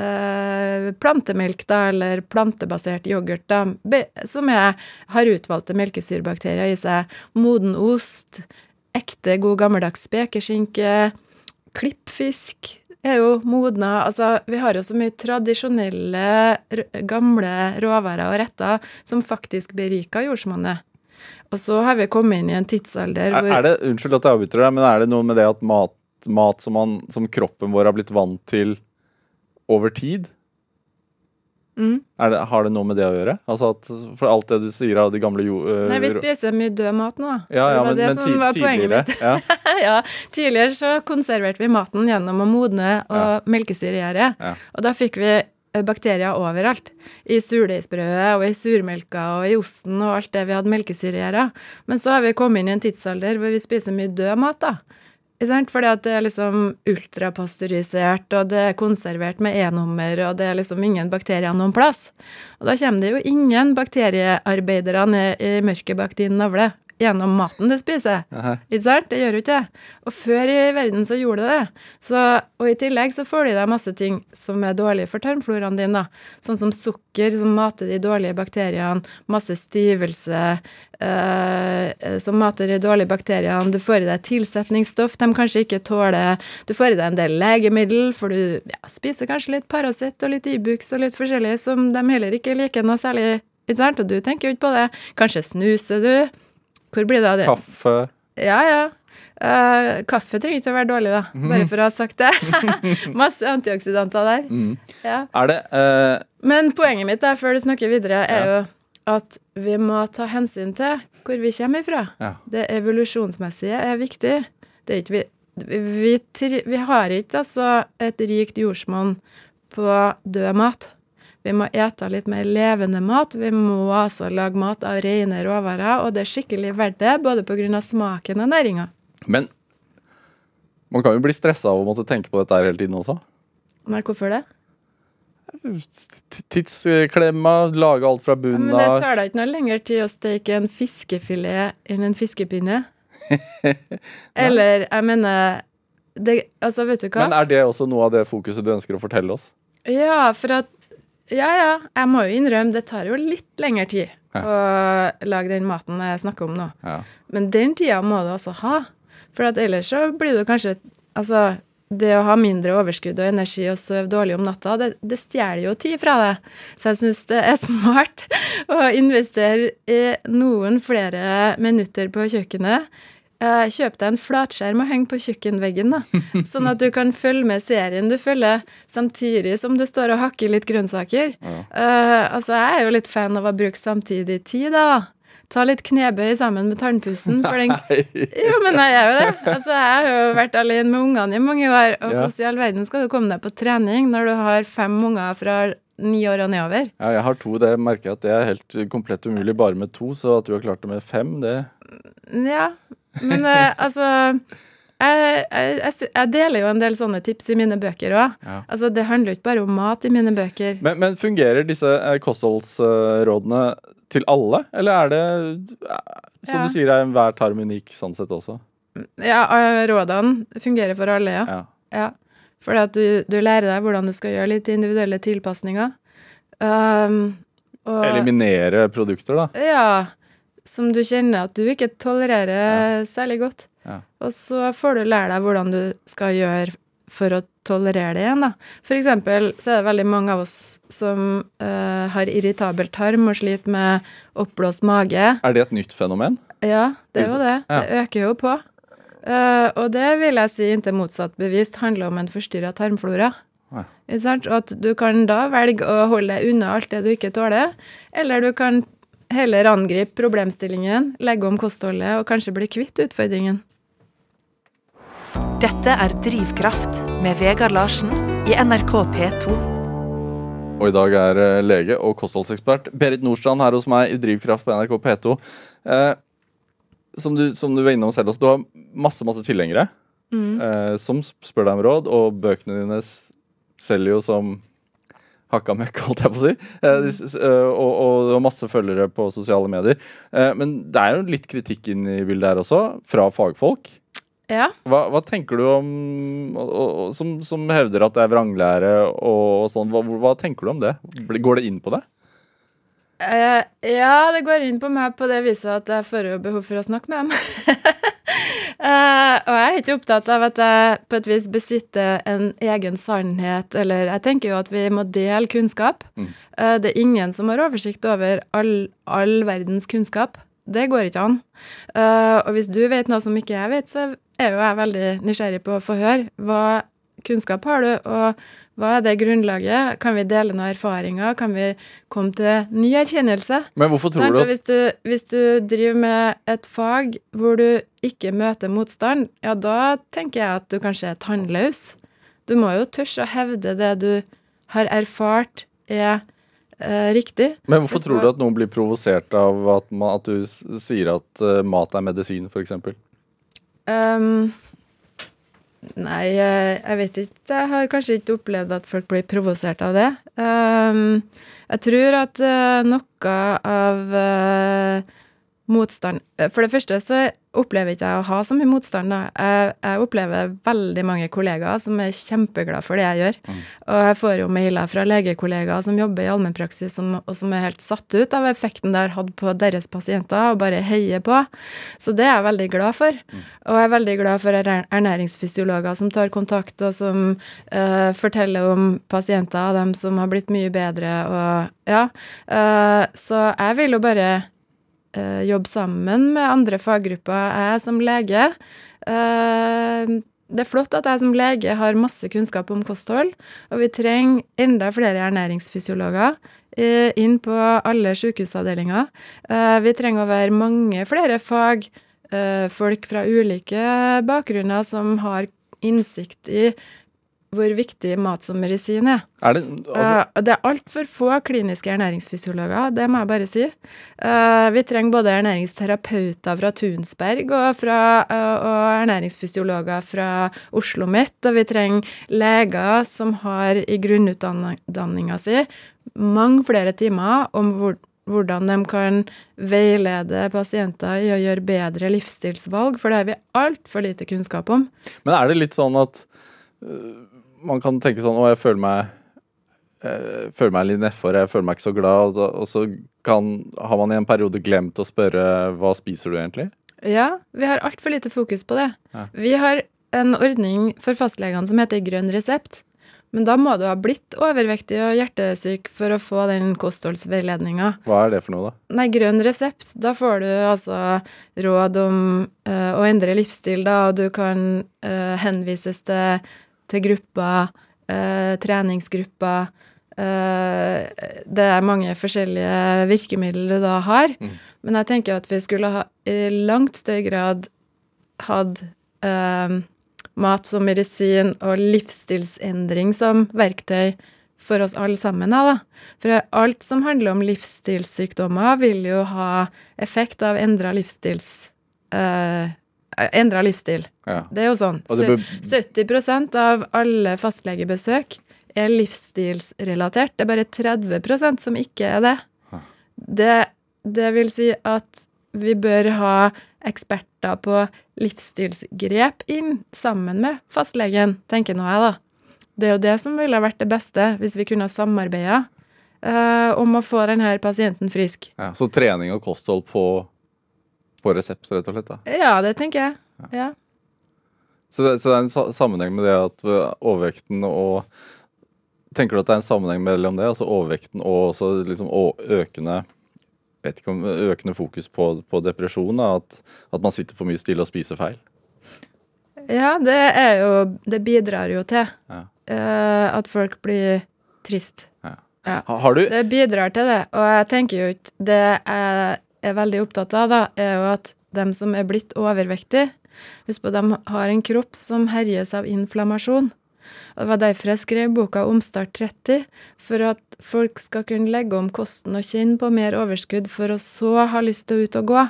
Speaker 3: eh, plantemelk, da, eller plantebasert yoghurt, da, som er, har utvalgte melkesyrebakterier i seg. Moden ost, ekte, god gammeldags spekeskinke, klippfisk er jo modna. Altså, vi har jo så mye tradisjonelle, gamle råvarer og retter som faktisk beriker jordsmonnet. Og så har vi kommet inn i en tidsalder
Speaker 2: Er,
Speaker 3: hvor
Speaker 2: er det, unnskyld at jeg avbryter deg, men er det noe med det at mat, mat som, man, som kroppen vår har blitt vant til over tid?
Speaker 3: Mm.
Speaker 2: Det, har det noe med det å gjøre? Altså at, For alt det du sier av de gamle jo... Uh,
Speaker 3: Nei, vi spiser mye død mat nå.
Speaker 2: ja, ja,
Speaker 3: det var
Speaker 2: men,
Speaker 3: det
Speaker 2: men
Speaker 3: som var poenget mitt.
Speaker 2: ja,
Speaker 3: ja, tidligere så konserverte vi maten gjennom å modne og melkesyregjære.
Speaker 2: Ja.
Speaker 3: Og da fikk vi eh, bakterier overalt. I surdeigsbrødet og i surmelka og i osten og alt det vi hadde melkesyregjære. Men så har vi kommet inn i en tidsalder hvor vi spiser mye død mat, da. Fordi det er liksom ultrapasteurisert, og det er konservert med E-nummer, og det er liksom ingen bakterier noen plass. Og da kommer det jo ingen bakteriearbeidere ned i mørket bak din navle gjennom maten du spiser.
Speaker 2: Aha.
Speaker 3: Ikke sant? Det gjør jo ikke det. Og før i verden så gjorde det det. Så, og i tillegg så får du i deg masse ting som er dårlige for tarmfloraen din, da. Sånn som sukker, som mater de dårlige bakteriene. Masse stivelse, eh, som mater de dårlige bakteriene. Du får i deg tilsetningsstoff de kanskje ikke tåler. Du får i deg en del legemiddel, for du ja, spiser kanskje litt Paracet og litt Ibux og litt forskjellig som de heller ikke liker noe særlig. Ikke sant? Og du tenker jo ikke på det. Kanskje snuser du. Hvor blir det av det?
Speaker 2: Kaffe
Speaker 3: Ja, ja. Uh, kaffe trenger ikke å være dårlig, da. Bare for å ha sagt det. Masse antioksidanter der.
Speaker 2: mm.
Speaker 3: Ja.
Speaker 2: Er det uh...
Speaker 3: Men poenget mitt, da, før du snakker videre, er jo at vi må ta hensyn til hvor vi kommer ifra.
Speaker 2: Ja.
Speaker 3: Det evolusjonsmessige er viktig. Det er ikke vi, vi, vi, vi har ikke altså et rikt jordsmonn på død mat. Vi må ete litt mer levende mat. Vi må altså lage mat av rene råvarer, og det er skikkelig verdt det, både pga. smaken og næringa.
Speaker 2: Men man kan jo bli stressa av å måtte tenke på dette her hele tiden også.
Speaker 3: Nei, hvorfor det?
Speaker 2: tidsklemma, lage alt fra
Speaker 3: Ja,
Speaker 2: bunnen
Speaker 3: Men det tar da ikke noe lengre tid å steke en fiskefilet enn en fiskepinne. Eller, jeg mener det, Altså, vet du hva?
Speaker 2: Men er det også noe av det fokuset du ønsker å fortelle oss?
Speaker 3: Ja, for at Ja, ja, jeg må jo innrømme, det tar jo litt lengre tid å lage den maten jeg snakker om nå.
Speaker 2: Ja.
Speaker 3: Men den tida må du altså ha. For at ellers så blir du kanskje Altså, det å ha mindre overskudd og energi og sove dårlig om natta, det, det stjeler jo tid fra deg. Så jeg syns det er smart å investere i noen flere minutter på kjøkkenet. Eh, Kjøp deg en flatskjerm og heng på kjøkkenveggen, da. Sånn at du kan følge med serien du følger, samtidig som du står og hakker litt grønnsaker. Eh, altså, jeg er jo litt fan av å bruke samtidig tid, da. Ta litt knebøy sammen med tannpussen. For den jo, men jeg er jo det. Altså, jeg har jo vært alene med ungene i mange år. Og
Speaker 2: Ja.
Speaker 3: hvordan i all verden skal du komme deg på trening når du har fem unger fra ni år og nedover?
Speaker 2: Ja, jeg har to. Det merker jeg at det er helt komplett umulig bare med to. Så at du har klart det med fem, det
Speaker 3: Ja, men eh, altså jeg, jeg, jeg, deler jo en del sånne tips i mine bøker òg.
Speaker 2: Ja.
Speaker 3: Altså, det handler jo ikke bare om mat i mine bøker.
Speaker 2: Men, men fungerer disse eh, kostholdsrådene til alle, eller er det eh, Som
Speaker 3: Ja.
Speaker 2: du sier, er enhver tarm unik sånn sett også?
Speaker 3: Ja, rådene fungerer for alle, ja.
Speaker 2: Ja.
Speaker 3: ja. At du, du lærer deg hvordan du skal gjøre litt individuelle tilpasninger. Um, og,
Speaker 2: Eliminere produkter, da.
Speaker 3: Ja, som du kjenner at du ikke tolererer særlig godt.
Speaker 2: Ja.
Speaker 3: Og så får du lære deg hvordan du skal gjøre for å tolerere det igjen, da. For eksempel så er det veldig mange av oss som uh, har irritabel tarm og sliter med oppblåst mage.
Speaker 2: Er det et nytt fenomen?
Speaker 3: Ja, det er jo det.
Speaker 2: Ja.
Speaker 3: Det øker jo på. Uh, og det vil jeg si inntil motsatt bevist handler om en forstyrra tarmflora.
Speaker 2: Ja.
Speaker 3: Og at du kan da velge å holde deg unna alt det du ikke tåler, eller du kan heller angripe problemstillingen, legge om kostholdet og kanskje bli kvitt utfordringen.
Speaker 1: Dette er Drivkraft med Vegard Larsen i NRK P2.
Speaker 2: Og i dag er eh, lege og kostholdsekspert Berit Nordstrand her hos meg i Drivkraft på NRK P2. Eh, som, du, som du var innom selv også, du har masse, masse tilhengere eh, som spør deg om råd, og bøkene dine selger jo som hakka møkk, holdt jeg på å si. Eh, eh, og, og var masse følgere på sosiale medier. Eh, men det er jo litt kritikk inn i bildet her også, fra fagfolk.
Speaker 3: Ja.
Speaker 2: Hva, hva tenker du om og, som, som hevder at det er vranglære og sånn? Hva, hva tenker du om det? Går det inn på det?
Speaker 3: Eh, ja, det går inn på meg på det viset at jeg får jo behov for å snakke med dem. Eh, og jeg er ikke opptatt av at jeg på et vis besitter en egen sannhet, eller jeg tenker jo at vi må dele kunnskap.
Speaker 2: Mm.
Speaker 3: Uh, det er ingen som har oversikt over all, all verdens kunnskap. Det går ikke an. Uh, og hvis du vet noe som ikke jeg vet, så er jo jeg veldig nysgjerrig på å få høre. Hva kunnskap har du, og hva er det grunnlaget? Kan vi dele noen erfaringer? Kan vi komme til ny erkjennelse?
Speaker 2: Men hvorfor tror
Speaker 3: sånn,
Speaker 2: du at
Speaker 3: hvis, du, hvis du driver med et fag hvor du ikke møter motstand, ja, da tenker jeg at du kanskje er tannløs. Du må jo tørre å hevde det du har erfart er eh, riktig.
Speaker 2: Men hvorfor tror
Speaker 3: du-
Speaker 2: at noen blir provosert av at, at du sier at uh, mat er medisin, f.eks.?
Speaker 3: Um, nei, eh, jeg vet ikke. Jeg har kanskje ikke opplevd at folk blir provosert av det. Um, jeg tror at eh, noe av eh, motstand eh, For det første så opplever ikke jeg å ha så mye motstand. Da. Jeg, jeg opplever veldig mange kollegaer som er kjempeglade for det jeg gjør. Og jeg får jo mailer fra legekollegaer som jobber i allmennpraksis, som, og som er helt satt ut av effekten det har hatt på deres pasienter, og bare heier på. Så det er jeg veldig glad for. Og jeg er veldig glad for ernæringsfysiologer som tar kontakt, og som uh, forteller om pasienter av dem som har blitt mye bedre, og ja. Uh, så jeg vil jo bare jobbe sammen med andre faggrupper. Jeg som lege eh, Det er flott at jeg som lege har masse kunnskap om kosthold, og vi trenger enda flere ernæringsfysiologer eh, inn på alle sykehusavdelinger. Eh, vi trenger å være mange flere fag, eh, fra ulike bakgrunner som har innsikt i hvor viktig mat som medisin er.
Speaker 2: Er det altså,
Speaker 3: Eh, det er altfor få kliniske ernæringsfysiologer, det må jeg bare si. Eh, vi trenger både ernæringsterapeuter fra Tunsberg og, fra, eh, og ernæringsfysiologer fra Oslo Mitt, og vi trenger leger som har i grunnutdanninga si mange flere timer om hvor, hvordan de kan veilede pasienter i å gjøre bedre livsstilsvalg, for det har vi altfor lite kunnskap om.
Speaker 2: Men er det litt sånn at man kan tenke sånn Å, jeg føler meg jeg føler meg litt nedfor, jeg føler meg ikke så glad. Og, så kan, har man i en periode glemt å spørre hva spiser du egentlig?
Speaker 3: Ja, vi har altfor lite fokus på det.
Speaker 2: Ja.
Speaker 3: Vi har en ordning for fastlegene som heter grønn resept. Men da må du ha blitt overvektig og hjertesyk for å få den kostholdsveiledninga.
Speaker 2: Hva er det for noe, da?
Speaker 3: Nei, grønn resept, da får du altså råd om eh, å endre livsstil, da, og du kan eh, henvises til, til grupper, eh, treningsgrupper. Eh, det er mange forskjellige virkemidler du da har.
Speaker 2: Mm.
Speaker 3: Men jeg tenker at vi skulle ha i langt større grad hatt eh, mat som medisin og livsstilsendring som verktøy for oss alle sammen. Da. For alt som handler om livsstilssykdommer, vil jo ha effekt av endra livsstils... Eh, endra livsstil.
Speaker 2: Ja.
Speaker 3: Det er jo sånn.
Speaker 2: Bør,
Speaker 3: 70% av alle fastlegebesøk er livsstilsrelatert. Det er bare 30% som ikke er det. Det. Det vil si at vi bør ha eksperter på livsstilsgrep inn sammen med fastlegen, tenker nå jeg, da. Det er jo det som ville vært det beste, hvis vi kunne ha samarbeida uh, om å få denne pasienten frisk.
Speaker 2: ja, så trening og kosthold på, på resept, rett og slett? da.
Speaker 3: Ja, det tenker jeg. Ja.
Speaker 2: Så det, så det er en sammenheng med det at øh, overvekten og Tenker du at det er en sammenheng mellom det, altså overvekten og også liksom økende vet ikke om økende fokus på, på depresjon? At, at man sitter for mye stille og spiser feil?
Speaker 3: Ja, det er jo Det bidrar jo til
Speaker 2: Ja.
Speaker 3: uh, at folk blir trist.
Speaker 2: Ha- Har du
Speaker 3: Det bidrar til det. Og jeg tenker jo ikke Det jeg er veldig opptatt av, da, er jo at dem som er blitt overvektige Husk på, de har en kropp som herjes av inflammasjon. Og Det var derfor jeg skrev boka Omstart 30, for at folk skal kunne legge om kosten og kjenne på mer overskudd, for å så ha lyst til å ut og gå.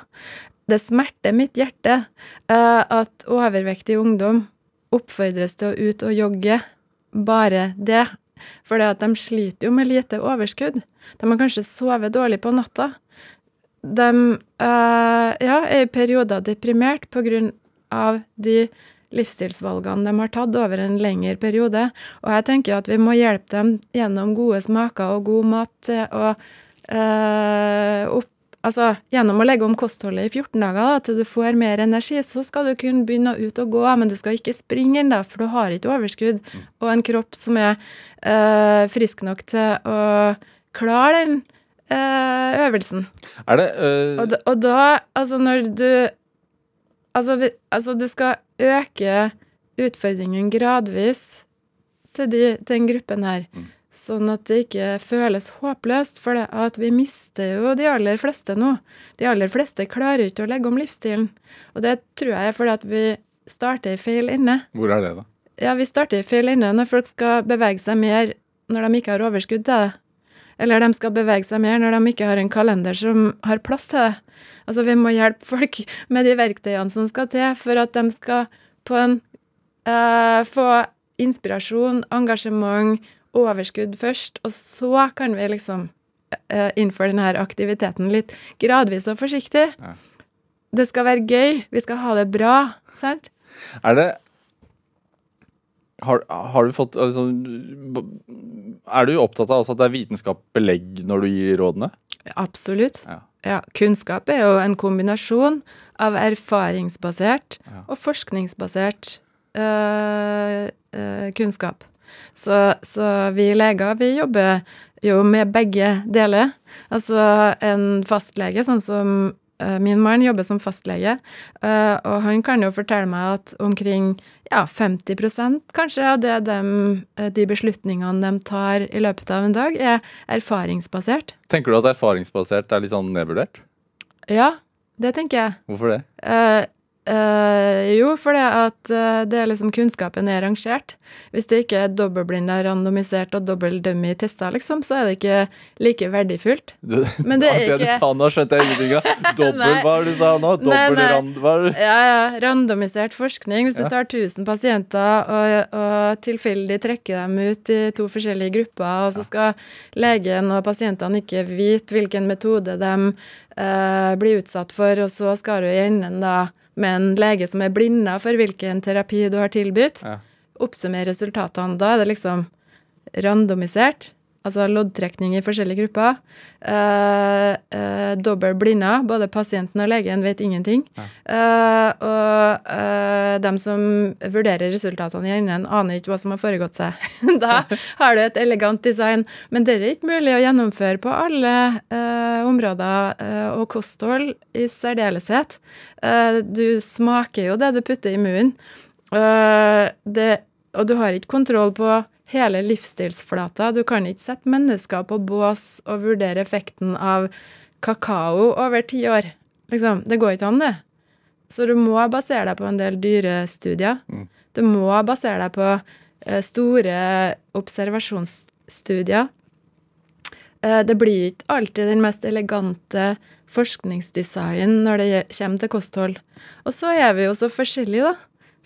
Speaker 3: Det smerter mitt hjerte eh, at overvektig ungdom oppfordres til å ut og jogge. Bare det. For de sliter jo med lite overskudd. De har kanskje sovet dårlig på natta. De eh, ja, er i perioder deprimert på grunn av de livsstilsvalgene de har tatt over en lengre periode. Og jeg tenker at vi må hjelpe dem gjennom gode smaker og god mat til å eh, opp Altså, gjennom å legge om kostholdet i 14 dager da, til du får mer energi, så skal du kunne begynne ut og gå, men du skal ikke springe ennå, for du har ikke overskudd og en kropp som er eh, frisk nok til å klare den øvelsen.
Speaker 2: Er det øh,
Speaker 3: Og, da- og da, altså når du altså, altså du skal øke utfordringen gradvis til de, den gruppen her.
Speaker 2: Mm.
Speaker 3: Sånn at det ikke føles håpløst, for det at vi mister jo de aller fleste nå. De aller fleste klarer ikke å legge om livsstilen. Og det tror jeg er fordi at vi starter i feil ende.
Speaker 2: Hvor er det, da?
Speaker 3: Ja, vi starter i feil ende når folk skal bevege seg mer når de ikke har overskudd til det. Eller de skal bevege seg mer når de ikke har en kalender som har plass til det. Altså, vi må hjelpe folk med de verktøyene som skal til for at de skal på en uh, få inspirasjon, engasjement, overskudd først, og så kan vi liksom uh, innføre denne aktiviteten litt gradvis og forsiktig.
Speaker 2: Ja.
Speaker 3: Det skal være gøy, vi skal ha det bra, sant?
Speaker 2: Er det har, har du fått altså, Er du opptatt av at det er vitenskap belegg når du gir rådene?
Speaker 3: Absolutt.
Speaker 2: Ja.
Speaker 3: Ja, kunnskap er jo en kombinasjon av erfaringsbasert
Speaker 2: Ja.
Speaker 3: og forskningsbasert øh, øh, kunnskap. Så, så vi leger, vi jobber jo med begge deler. Altså en fastlege, sånn som min mann jobber som fastlege, øh, og han kan jo fortelle meg at omkring ja, 50% kanskje av det dem- øh, de beslutningene de tar i løpet av en dag, er erfaringsbasert.
Speaker 2: Tenker du at erfaringsbasert er litt sånn nedvurdert?
Speaker 3: Ja, det tenker jeg.
Speaker 2: Hvorfor det?
Speaker 3: Eh, jo, for det at uh, det er liksom kunnskapen er rangert. Hvis det ikke er dobbeltblinda, randomisert og dobbeltdummy tester, liksom, så er det ikke like verdifullt.
Speaker 2: Du,
Speaker 3: Men det er
Speaker 2: det du sa nå, skjønte jeg ingenting av. Dobbel, hva du sa nå? Dobbel rand?
Speaker 3: Ja, ja. Randomisert forskning. Hvis
Speaker 2: Ja.
Speaker 3: du tar 1000 pasienter og, og tilfeldig trekker dem ut i to forskjellige grupper, og så skal legen og pasientene ikke vite hvilken metode de uh, blir utsatt for, og så skal du i enden da med en lege som er blinda for hvilken terapi du har tilbudt,
Speaker 2: Ja.
Speaker 3: oppsummere resultatene. Da er det liksom randomisert, altså loddtrekning i forskjellige grupper. Eh, eh, dobbel blinda, både pasienten og legen vet ingenting. Eh, og eh, dem som vurderer resultatene i enden, aner ikke hva som har foregått seg. da har du et elegant design. Men det er ikke mulig å gjennomføre på alle eh, områder, eh, og kosthold i særdeleshet. Eh, du smaker jo det du putter i munnen. Eh, det, og du har ikke kontroll på hele livsstilsflata. Du kan ikke sette mennesker på bås og vurdere effekten av kakao over ti år. Liksom, det går ikke an, det. Så du må basere deg på en del dyrestudier. Du må basere deg på eh, store observasjonsstudier. Eh, det blir ikke alltid den mest elegante forskningsdesign når det kommer til kosthold. Og så er vi jo så forskjellige, da.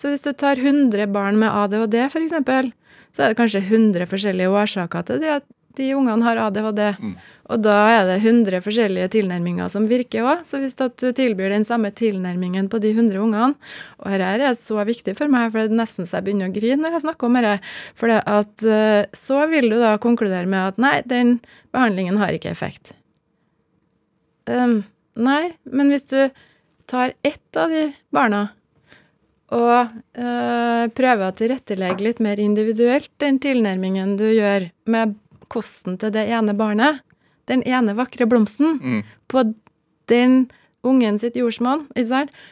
Speaker 3: Så hvis du tar 100 barn med ADHD, f.eks., så er det kanskje 100 forskjellige årsaker til det at de ungene har ADHD. Og da er det 100 forskjellige tilnærminger som virker òg. Så hvis du tilbyr den samme tilnærmingen på de 100 ungene Og dette er så viktig for meg, for det er nesten så jeg begynner å grine når jeg snakker om dette. For det at eh, så vil du da konkludere med at nei, den behandlingen har ikke effekt. Um, nei, men hvis du tar ett av de barna og eh, prøve å tilrettelegge litt mer individuelt den tilnærmingen du gjør med kosten til det ene barnet, den ene vakre blomsten,
Speaker 2: Mm.
Speaker 3: på den ungen sitt jordsmonn,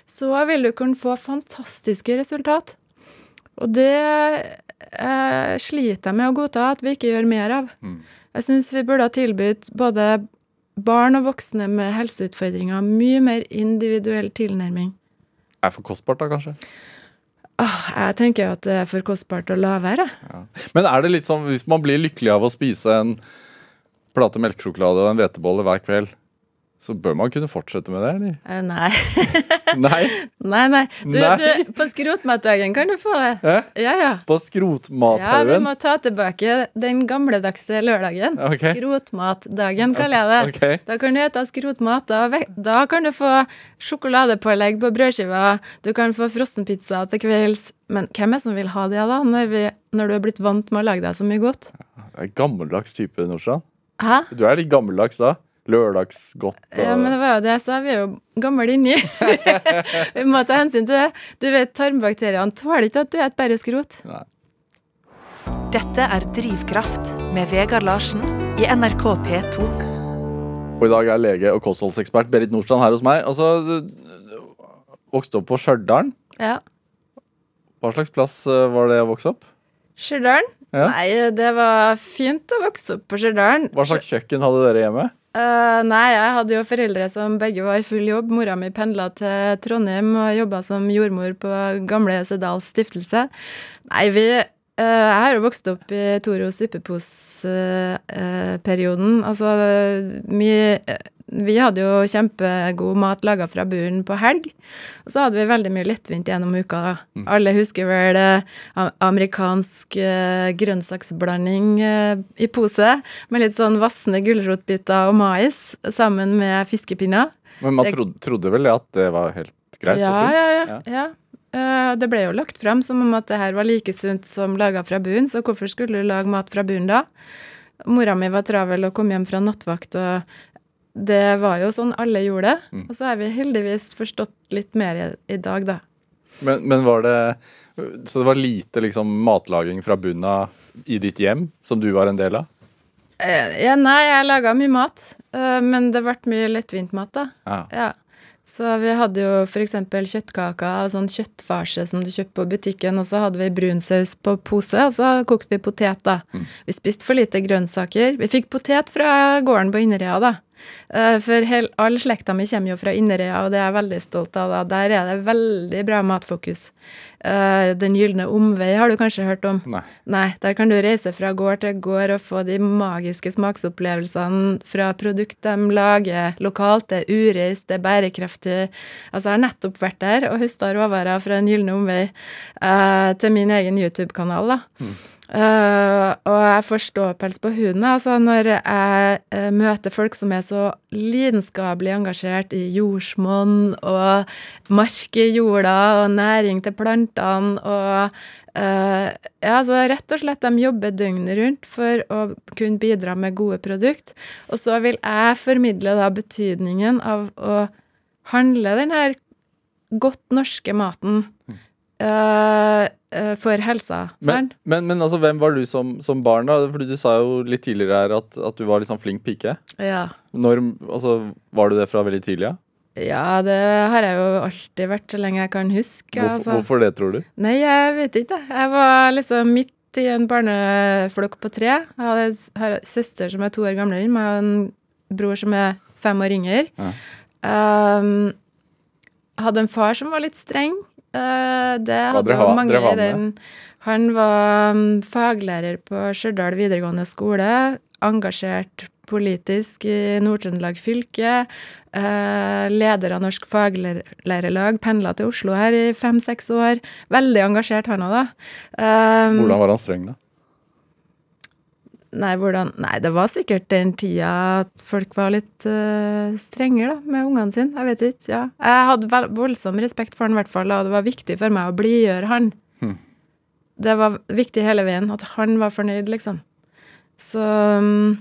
Speaker 3: så vil du kunne få fantastiske resultat. Og det eh, sliter jeg med å godta at vi ikke gjør mer av.
Speaker 2: Mm.
Speaker 3: Jeg syns vi burde ha tilbudt både barn og voksne med helseutfordringer mye mer individuell tilnærming.
Speaker 2: Er for kostbart, da, kanskje?
Speaker 3: Åh, jeg tenker at det er for kostbart å la være.
Speaker 2: Men er det litt sånn, hvis man blir lykkelig av å spise en plate melkesjokolade og en hvetebolle hver kveld, så bør man kunne fortsette med det, eller?
Speaker 3: Eh, nei.
Speaker 2: Nei?
Speaker 3: nei, nei. Du. Du, på skrotmatdagen kan du få det.
Speaker 2: Eh?
Speaker 3: Ja, ja.
Speaker 2: På
Speaker 3: Ja, vi må ta tilbake den gamledagse lørdagen.
Speaker 2: Okay.
Speaker 3: Skrotmatdagen kaller jeg det.
Speaker 2: Okay.
Speaker 3: Da kan du spise skrotmat. Da, da kan du få sjokoladepålegg på brødskiva. Du kan få frossenpizza til kvelds. Men hvem er det som vil ha det, da, når, vi, når du er blitt vant med å lage deg så mye godt?
Speaker 2: Det er gammeldags type, Norsan.
Speaker 3: Hæ?
Speaker 2: Du er litt gammeldags da. Lørdagsgodt og
Speaker 3: Ja, men det var jo det jeg sa. Vi er jo gamle inni. vi må ta hensyn til det. Du vet, Tarmbakteriene tåler ikke at du spiser bare skrot.
Speaker 2: Nei.
Speaker 1: Dette er Drivkraft med Vegard Larsen i NRK P2.
Speaker 2: Og i dag er lege og kostholdsekspert Berit Nordstrand her hos meg. Altså, du vokste opp på Stjørdal.
Speaker 3: Ja.
Speaker 2: Hva slags plass eh, var det å vokse opp?
Speaker 3: Stjørdal?
Speaker 2: Ja.
Speaker 3: Nei, det var fint å vokse opp på Stjørdal.
Speaker 2: Hva slags kjøkken hadde dere hjemme?
Speaker 3: Eh, nei, jeg hadde jo foreldre som begge var i full jobb. Mora mi pendla til Trondheim og jobba som jordmor på gamle Sedals stiftelse. Nei, vi Jeg har jo vokst opp i Toro-suppepose-perioden. altså, vi, vi hadde jo kjempegod mat laga fra buren på helg. Og så hadde vi veldig mye lettvint gjennom uka. da. Alle husker vel eh, amerikansk eh, grønnsaksblanding eh, i pose, med litt sånn vassende gulrotbiter og mais sammen med fiskepinner.
Speaker 2: Men man trodde, trodde vel at det var helt greit
Speaker 3: ja,
Speaker 2: og sunt?
Speaker 3: ja, ja, ja. Eh, det ble jo lagt frem som om at det her var like sunt som laga fra bunnen, så hvorfor skulle du lage mat fra bunnen da? Mora mi var travel og kom hjem fra nattvakt, og det var jo sånn alle gjorde det.
Speaker 2: Mm.
Speaker 3: Og så har vi heldigvis forstått litt mer i, i dag, da.
Speaker 2: Men, men var det Så det var lite liksom matlaging fra bunnen av i ditt hjem, som du var en del av?
Speaker 3: Eh, ja, nei, jeg laga mye mat, eh, men det ble mye lettvint mat, da.
Speaker 2: Ah.
Speaker 3: Ja. Så vi hadde jo f.eks. kjøttkaker, sånn kjøttfarse som du kjøper på butikken, og så hadde vi brunsaus på pose, og så kokte vi potet, da. Vi spiste for lite grønnsaker. Vi fikk potet fra gården på Inderøya, da. Eh, for hel, all slekta mi kommer jo fra Inderøya, og det er jeg veldig stolt av. da. Der er det veldig bra matfokus. Eh, Den gylne omvei har du kanskje hørt om?
Speaker 2: Nei.
Speaker 3: Nei, der kan du reise fra gård til gård og få de magiske smaksopplevelsene fra produkt de lager lokalt. Det er ureist, det er bærekraftig. Altså, jeg har nettopp vært der og høsta råvarer fra Den gylne omvei eh, til min egen YouTube-kanal, da. Eh, og jeg får ståpels på huden altså, når jeg uh, møter folk som er så lidenskapelig engasjert i jordsmonn og mark i jorda og næring til plantene og uh, ja, altså rett og slett de jobber døgnet rundt for å kunne bidra med gode produkt. Og så vil jeg formidle da betydningen av å handle den her godt norske maten eh, for helsa.
Speaker 2: Men, men, men altså, hvem var du som, som barn, da? Fordi du sa jo litt tidligere her at, at du var sånn flink pike.
Speaker 3: Ja.
Speaker 2: Når, altså, var du det fra veldig tidlig? Ja?
Speaker 3: Ja, det har jeg jo alltid vært så lenge jeg kan huske.
Speaker 2: Hvorfor,
Speaker 3: altså.
Speaker 2: hvorfor det, tror du?
Speaker 3: Nei, jeg vet ikke. Jeg var liksom midt i en barneflokk på tre. Jeg hadde har en søster som er to år gamlere enn meg, og en bror som er fem år yngre.
Speaker 2: Ja.
Speaker 3: Um, hadde en far som var litt streng. Uh, det hadde jo mange i den. Han var um, faglærer på Stjørdal videregående skole. Engasjert politisk i Nord-Trøndelag fylke. eh, leder av Norsk faglærerlag. Pendla til Oslo her i fem-seks år. Veldig engasjert, han òg, da. Um,
Speaker 2: Hvordan var han streng, da?
Speaker 3: Nei, hvordan Nei, det var sikkert den tida at folk var litt uh, strengere, da, med ungene sine. Jeg vet ikke. ja. Jeg hadde voldsom respekt for han, i hvert fall, og det var viktig for meg å blidgjøre han.
Speaker 2: Hmm.
Speaker 3: Det var viktig hele veien, at han var fornøyd, liksom. Så um,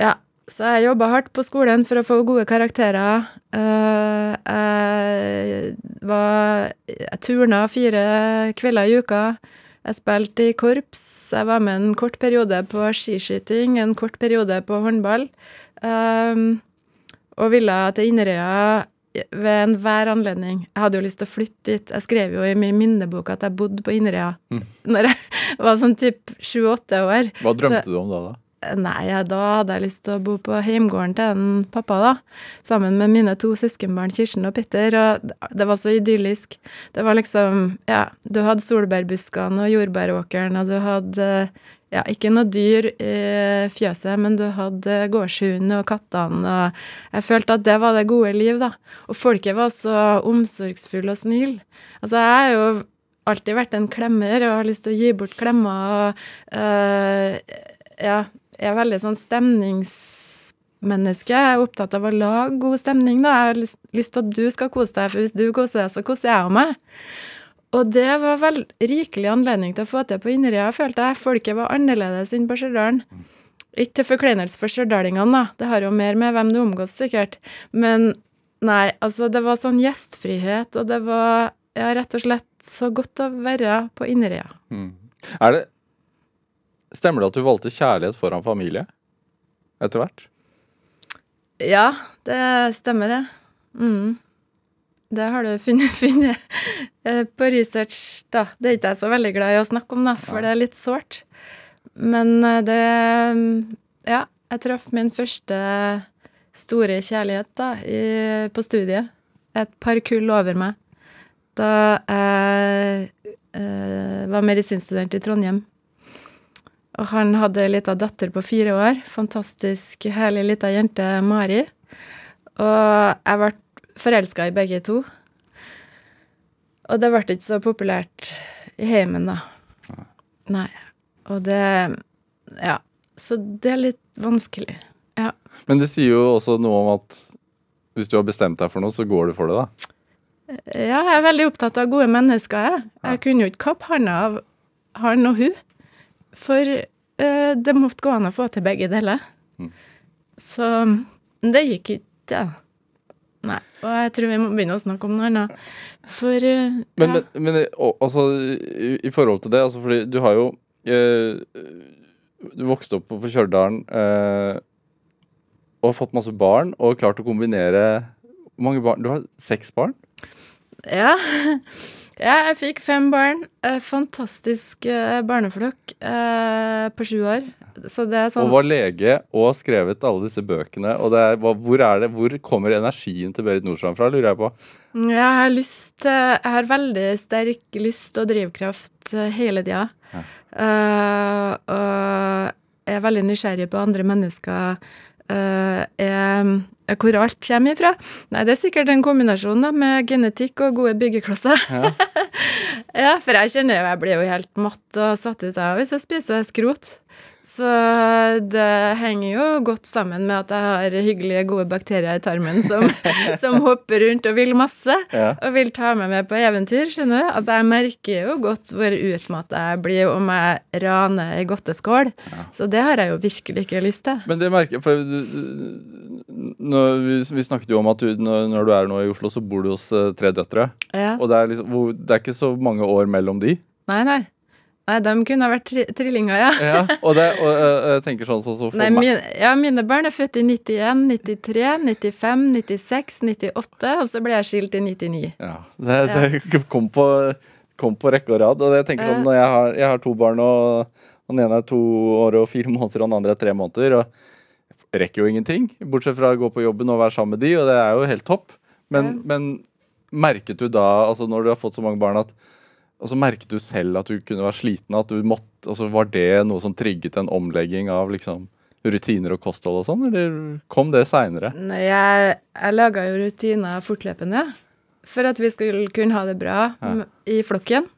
Speaker 3: Ja. Så jeg jobba hardt på skolen for å få gode karakterer. Uh, jeg var Jeg turna fire kvelder i uka. Jeg spilte i korps. Jeg var med en kort periode på skiskyting, en kort periode på håndball. Um, og ville til Inderøya ved enhver anledning. Jeg hadde jo lyst til å flytte dit. Jeg skrev jo i min minnebok at jeg bodde på Inderøya
Speaker 2: Mm.
Speaker 3: når jeg var sånn typ sju-åtte år.
Speaker 2: Hva drømte du om da? da?
Speaker 3: Nei, da hadde jeg lyst til å bo på heimgården til en pappa, da. Sammen med mine to søskenbarn Kirsten og Petter, og det var så idyllisk. Det var liksom Ja, du hadde solbærbuskene og jordbæråkeren, og du hadde ja, ikke noe dyr i fjøset, men du hadde gårdshunden og kattene, og jeg følte at det var det gode liv, da. Og folket var så omsorgsfulle og snille. Altså, jeg har jo alltid vært en klemmer og har lyst til å gi bort klemmer og øh, Ja, er veldig sånn stemningsmenneske. Jeg er opptatt av å lage god stemning, da. Jeg har lyst, til at du skal kose deg, for hvis du koser deg, så koser jeg meg. Og det var vel rikelig anledning til å få til på Inderøya, følte jeg. Folket var annerledes enn på Stjørdal. Ikke til forkleinelse for stjørdalingene, da. Det har jo mer med hvem du omgås, sikkert. Men nei, altså, det var sånn gjestfrihet, og det var ja, rett og slett så godt å være på Inderøya.
Speaker 2: Mm. Er det Stemmer det at du valgte kjærlighet foran familie? Etter hvert?
Speaker 3: Ja, det stemmer, det. Mm. Det har du funnet, funnet eh, på research, da. Det er ikke jeg så veldig glad i å snakke om, da, for det er litt sårt. Men eh, det Ja, jeg traff min første store kjærlighet da, i, på studiet. Et par kull over meg. Da jeg eh, var medisinstudent i Trondheim. Og han hadde ei lita datter på fire år. Fantastisk herlig lita jente, Mari. Og jeg ble forelska i begge to. Og det ble ikke så populært i heimen, da. Nei. Og det Ja. Så det er litt vanskelig. Ja.
Speaker 2: Men det sier jo også noe om at hvis du har bestemt deg for noe, så går du for det, da.
Speaker 3: Ja, jeg er veldig opptatt av gode mennesker, jeg. Jeg kunne jo ikke kappe handa av han og hun. For uh, det måtte gå an å få til begge deler.
Speaker 2: Mm.
Speaker 3: Så det gikk ikke, ja. Nei. Og jeg tror vi må begynne å snakke om noe annet. For uh,
Speaker 2: Men,
Speaker 3: ja.
Speaker 2: men, men altså, i, i forhold til det, altså fordi du har jo uh, Du vokste opp på, Stjørdal eh, og har fått masse barn og klart å kombinere Hvor mange barn? Du har seks barn?
Speaker 3: Ja. Ja, jeg fikk fem barn. Eh, Fantastisk eh, barneflokk eh, på sju år. Så det er sånn
Speaker 2: Og var lege og skrevet alle disse bøkene. Og det er, hvor, er det, hvor kommer energien til Berit Nordstrand fra, lurer jeg på.
Speaker 3: Jeg har lyst Jeg har veldig sterk lyst og drivkraft hele tida.
Speaker 2: Ja.
Speaker 3: Uh, og jeg er veldig nysgjerrig på andre mennesker. Eh, er hvor alt kommer ifra. Nei, det er sikkert en kombinasjon da, med genetikk og gode byggeklosser.
Speaker 2: Ja.
Speaker 3: ja, for jeg kjenner jo jeg blir jo helt matt og satt ut av hvis jeg spiser skrot. Så det henger jo godt sammen med at jeg har hyggelige, gode bakterier i tarmen som, som hopper rundt og vil masse.
Speaker 2: Ja.
Speaker 3: Og vil ta meg med på eventyr, skjønner du. Altså, jeg merker jo godt hvor utmatta jeg blir om jeg raner ei godteskål. Så det har jeg jo virkelig ikke lyst til.
Speaker 2: Men det merker jeg, for du, du- når vi, vi snakket jo om at du, når, når du er nå i Oslo, så bor du hos eh, tre døtre.
Speaker 3: Ja.
Speaker 2: Og det er, liksom, hvor, det er ikke så mange år mellom de.
Speaker 3: Nei, nei. Nei, de kunne ha vært tri trillinger, ja.
Speaker 2: Ja, og, det, og jeg tenker sånn så, så for
Speaker 3: Nei, mine, ja, mine barn er født i 91, 93, 95, 96, 98, og så ble jeg skilt i 99.
Speaker 2: Ja, det, det kom, på, kom på rekke og rad. Og jeg tenker sånn, når jeg har, jeg har to barn, og, og den ene er to år og fire måneder, og den andre er tre måneder. og jeg rekker jo ingenting, bortsett fra å gå på jobben og være sammen med de, og det er jo helt topp. Men, men merket du da, altså når du har fått så mange barn, at altså merket du selv at du kunne være sliten? At du måtte, altså Var det noe som trigget en omlegging av liksom rutiner og kosthold og sånn, eller kom det seinere?
Speaker 3: Jeg, jeg laga jo rutiner fortløpende for at vi skulle kunne ha det bra
Speaker 2: Ja.
Speaker 3: i flokken.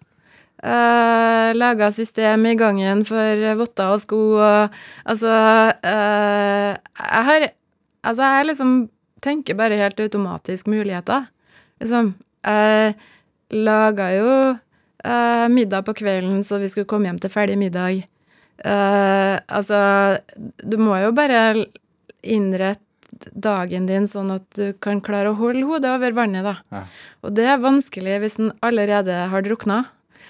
Speaker 3: Uh, laga system i gangen for votter og sko og Altså uh, Jeg har Altså, jeg liksom tenker bare helt automatisk muligheter. Liksom. Jeg laga jo eh, middag på kvelden så vi skulle komme hjem til ferdig middag. Uh, altså, du må jo bare innrette dagen din sånn at du kan klare å holde hodet over vannet, da.
Speaker 2: Ja.
Speaker 3: Og det er vanskelig hvis en allerede har drukna.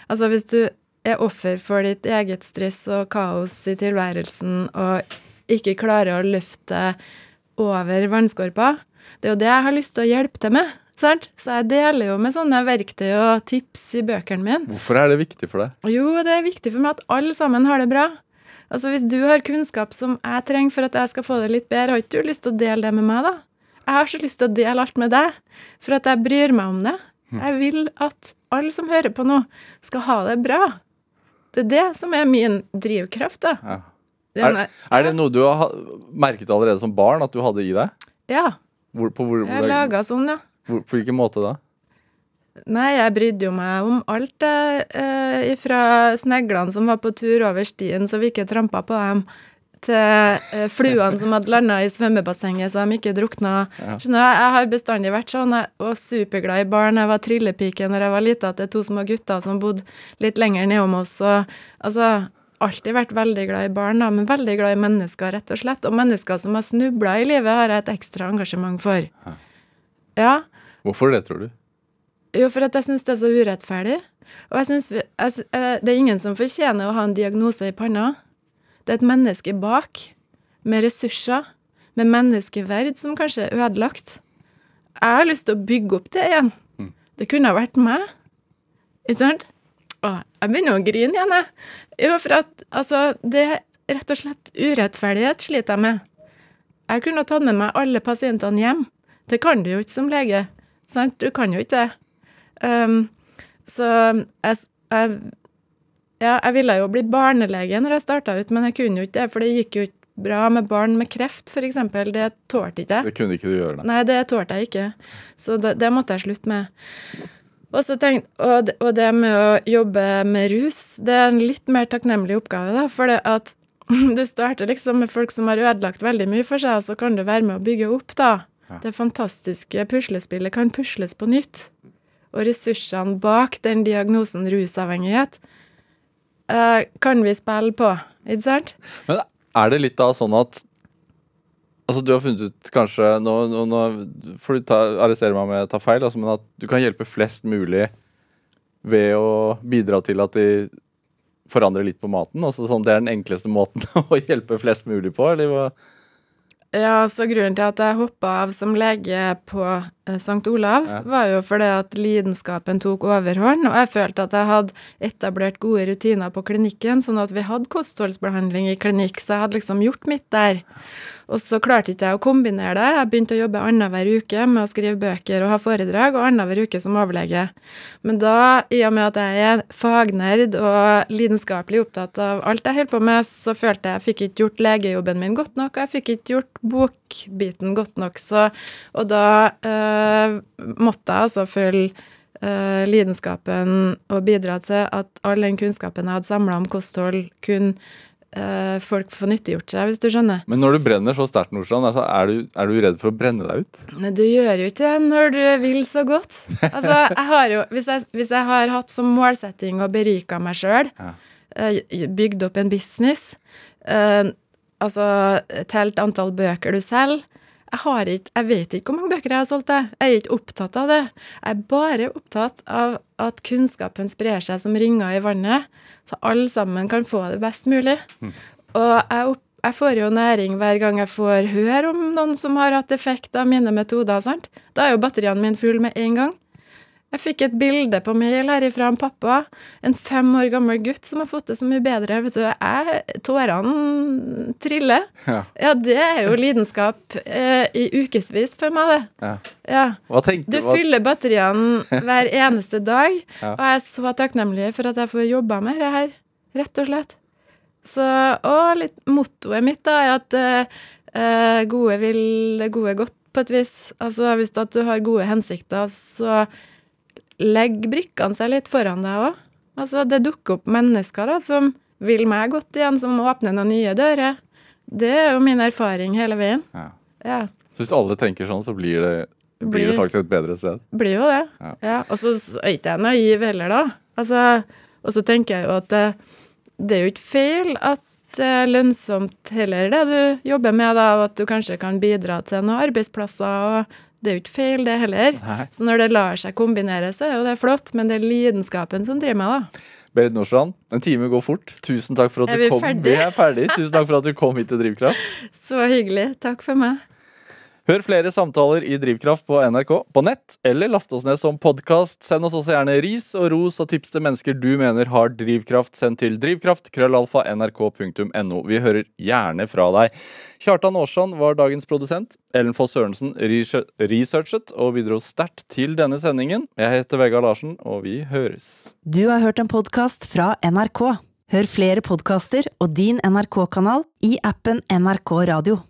Speaker 3: Altså hvis du er offer for ditt eget stress og kaos i tilværelsen og ikke klarer å løfte over vannskorpa. Det er jo det jeg har lyst til å hjelpe til med. Sant? Så jeg deler jo med sånne verktøy og tips i bøkene mine.
Speaker 2: Hvorfor er det viktig for deg?
Speaker 3: Jo, det er viktig for meg at alle sammen har det bra. Altså Hvis du har kunnskap som jeg trenger for at jeg skal få det litt bedre, har ikke du lyst til å dele det med meg, da? Jeg har så lyst til å dele alt med deg, for at jeg bryr meg om det. Jeg vil at alle som hører på nå, skal ha det bra. Det er det som er min drivkraft, da.
Speaker 2: Ja. Er, er det noe du har merket allerede som barn at du hadde i deg?
Speaker 3: Ja.
Speaker 2: Hvor, på, hvor,
Speaker 3: Jeg
Speaker 2: hvor,
Speaker 3: laga sånn, ja.
Speaker 2: På hvilken måte da?
Speaker 3: Nei, jeg brydde jo meg om alt, det, eh, fra sneglene som var på tur over stien så vi ikke trampa på dem, til eh, fluene som hadde landa i svømmebassenget så de ikke drukna.
Speaker 2: Ja.
Speaker 3: Skjønner jeg, Jeg har bestandig vært sånn. Jeg var superglad i barn. Jeg var trillepike når jeg var lita til to små gutter som bodde litt lenger nedom oss. Og, altså, alltid vært veldig glad i barn, da, men veldig glad i mennesker, rett og slett. Og mennesker som har snubla i livet, har jeg et ekstra engasjement for. Ja.
Speaker 2: Hvorfor det, tror du?
Speaker 3: Jo, for at jeg syns det er så urettferdig. Og jeg synes vi, jeg, sy- eh, det er ingen som fortjener å ha en diagnose i panna. Det er et menneske bak, med ressurser, med menneskeverd, som kanskje er ødelagt. Jeg har lyst til å bygge opp det igjen. Det kunne ha vært meg. Ikke sant? Å, jeg begynner å grine igjen, jeg. Jo, for at altså, det er rett og slett urettferdighet sliter jeg med. Jeg kunne ha tatt med meg alle pasientene hjem. Det kan du jo ikke som lege. Sant? Du kan jo ikke det. Um, så jeg, jeg Ja, jeg ville jo bli barnelege når jeg starta ut, men jeg kunne jo ikke det, for det gikk jo ikke bra med barn med kreft, f.eks. Det tålte ikke jeg.
Speaker 2: Det kunne ikke du gjøre, da.
Speaker 3: Nei, det tålte jeg ikke. Så det, det måtte jeg slutte med. Og, så tenkt, og, det, og det med å jobbe med rus, det er en litt mer takknemlig oppgave, da. For det at du starter liksom med folk som har ødelagt veldig mye for seg, og så kan du være med å bygge opp, da. Det fantastiske puslespillet kan pusles på nytt. Og ressursene bak den diagnosen rusavhengighet uh, kan vi spille på, ikke sant?
Speaker 2: Men er det litt da sånn at Altså Du har funnet ut kanskje Nå, nå, nå får du ta, arrestere meg om jeg tar feil, altså, men at du kan hjelpe flest mulig ved å bidra til at de forandrer litt på maten? Altså sånn, Det er den enkleste måten å hjelpe flest mulig på? Eller hva?
Speaker 3: Ja, så grunnen til at jeg hoppa av som lege på eh, St. Olav,
Speaker 2: Ja.
Speaker 3: var jo fordi at lidenskapen tok overhånd, og jeg følte at jeg hadde etablert gode rutiner på klinikken, sånn at vi hadde kostholdsbehandling i klinikk, så jeg hadde liksom gjort mitt der. Og så klarte ikke jeg å kombinere det. Jeg begynte å jobbe annenhver uke med å skrive bøker og ha foredrag, og annenhver uke som overlege. Men da, i og med at jeg er fagnerd og lidenskapelig opptatt av alt jeg holder på med, så følte jeg jeg fikk ikke gjort legejobben min godt nok, og jeg fikk ikke gjort bokbiten godt nok. Så, og da øh, måtte jeg altså følge eh, lidenskapen og bidra til at all den kunnskapen jeg hadde samla om kosthold, kunne folk får nyttiggjort seg, hvis du skjønner.
Speaker 2: Men når du brenner så sterkt, Nordstrand, altså, er, du, er du redd for å brenne deg ut?
Speaker 3: Nei, du gjør jo ikke det når du vil så godt. Altså, jeg har jo, hvis jeg, hvis jeg har hatt som målsetting å berike meg sjøl,
Speaker 2: Ja.
Speaker 3: bygd opp en business, uh, altså telt antall bøker du selger jeg, har ikke, jeg vet ikke hvor mange bøker jeg har solgt. Jeg Jeg er ikke opptatt av det. Jeg er bare opptatt av at kunnskapen sprer seg som ringer i vannet, så alle sammen kan få det best mulig. Og jeg, opp, jeg får jo næring hver gang jeg får høre om noen som har hatt effekt av mine metoder. sant? Da er jo batteriene mine fulle med en gang. Jeg fikk et bilde på mail her ifra en pappa, en fem år gammel gutt som har fått det så mye bedre. Vet du, jeg, Tårene triller.
Speaker 2: Ja.
Speaker 3: Ja, det er jo lidenskap eh, i ukevis for meg, det.
Speaker 2: Ja.
Speaker 3: Ja.
Speaker 2: Hva tenker
Speaker 3: Du
Speaker 2: hva-
Speaker 3: fyller batteriene hver eneste dag,
Speaker 2: Ja.
Speaker 3: og jeg er så takknemlig for at jeg får jobba med det her, rett og slett. Så, og litt mottoet mitt da er at eh, gode vil det gode godt, på et vis. Altså hvis du har gode hensikter, så legg brikkene seg litt foran deg òg. Altså det dukker opp mennesker da, som vil meg godt igjen, som åpner noen nye dører. Det er jo min erfaring hele veien.
Speaker 2: Ja.
Speaker 3: Ja.
Speaker 2: Så hvis alle tenker sånn, så blir det, blir det faktisk et bedre sted.
Speaker 3: blir jo det.
Speaker 2: Ja.
Speaker 3: Ja. Og så så er ikke jeg naiv heller, da. Altså, og så tenker jeg jo at det, det er jo ikke feil at det er lønnsomt heller, det du jobber med, da, og at du kanskje kan bidra til noen arbeidsplasser. og Det er jo ikke feil, det heller.
Speaker 2: Nei.
Speaker 3: Så når det lar seg kombinere, så er jo det flott, men det er lidenskapen som driver meg, da.
Speaker 2: Berit Nordstrand, en time går fort. Tusen takk for at du kom.
Speaker 3: ferdig?
Speaker 2: Vi er ferdig. Tusen takk for at du kom hit til Drivkraft.
Speaker 3: Så hyggelig. Takk for meg.
Speaker 2: Hør flere samtaler i Drivkraft på NRK på nett, eller last oss ned som podkast. Send oss også gjerne ris og ros og tips til mennesker du mener har drivkraft. Send til drivkraft, krøllalfa, nrk.no. Vi hører gjerne fra deg. Kjartan Aarsand var dagens produsent. Ellen Foss Sørensen researchet og bidro sterkt til denne sendingen. Jeg heter Vegard Larsen, og vi høres.
Speaker 4: Du har hørt en podkast fra NRK. Hør flere podkaster og din NRK-kanal i appen NRK Radio.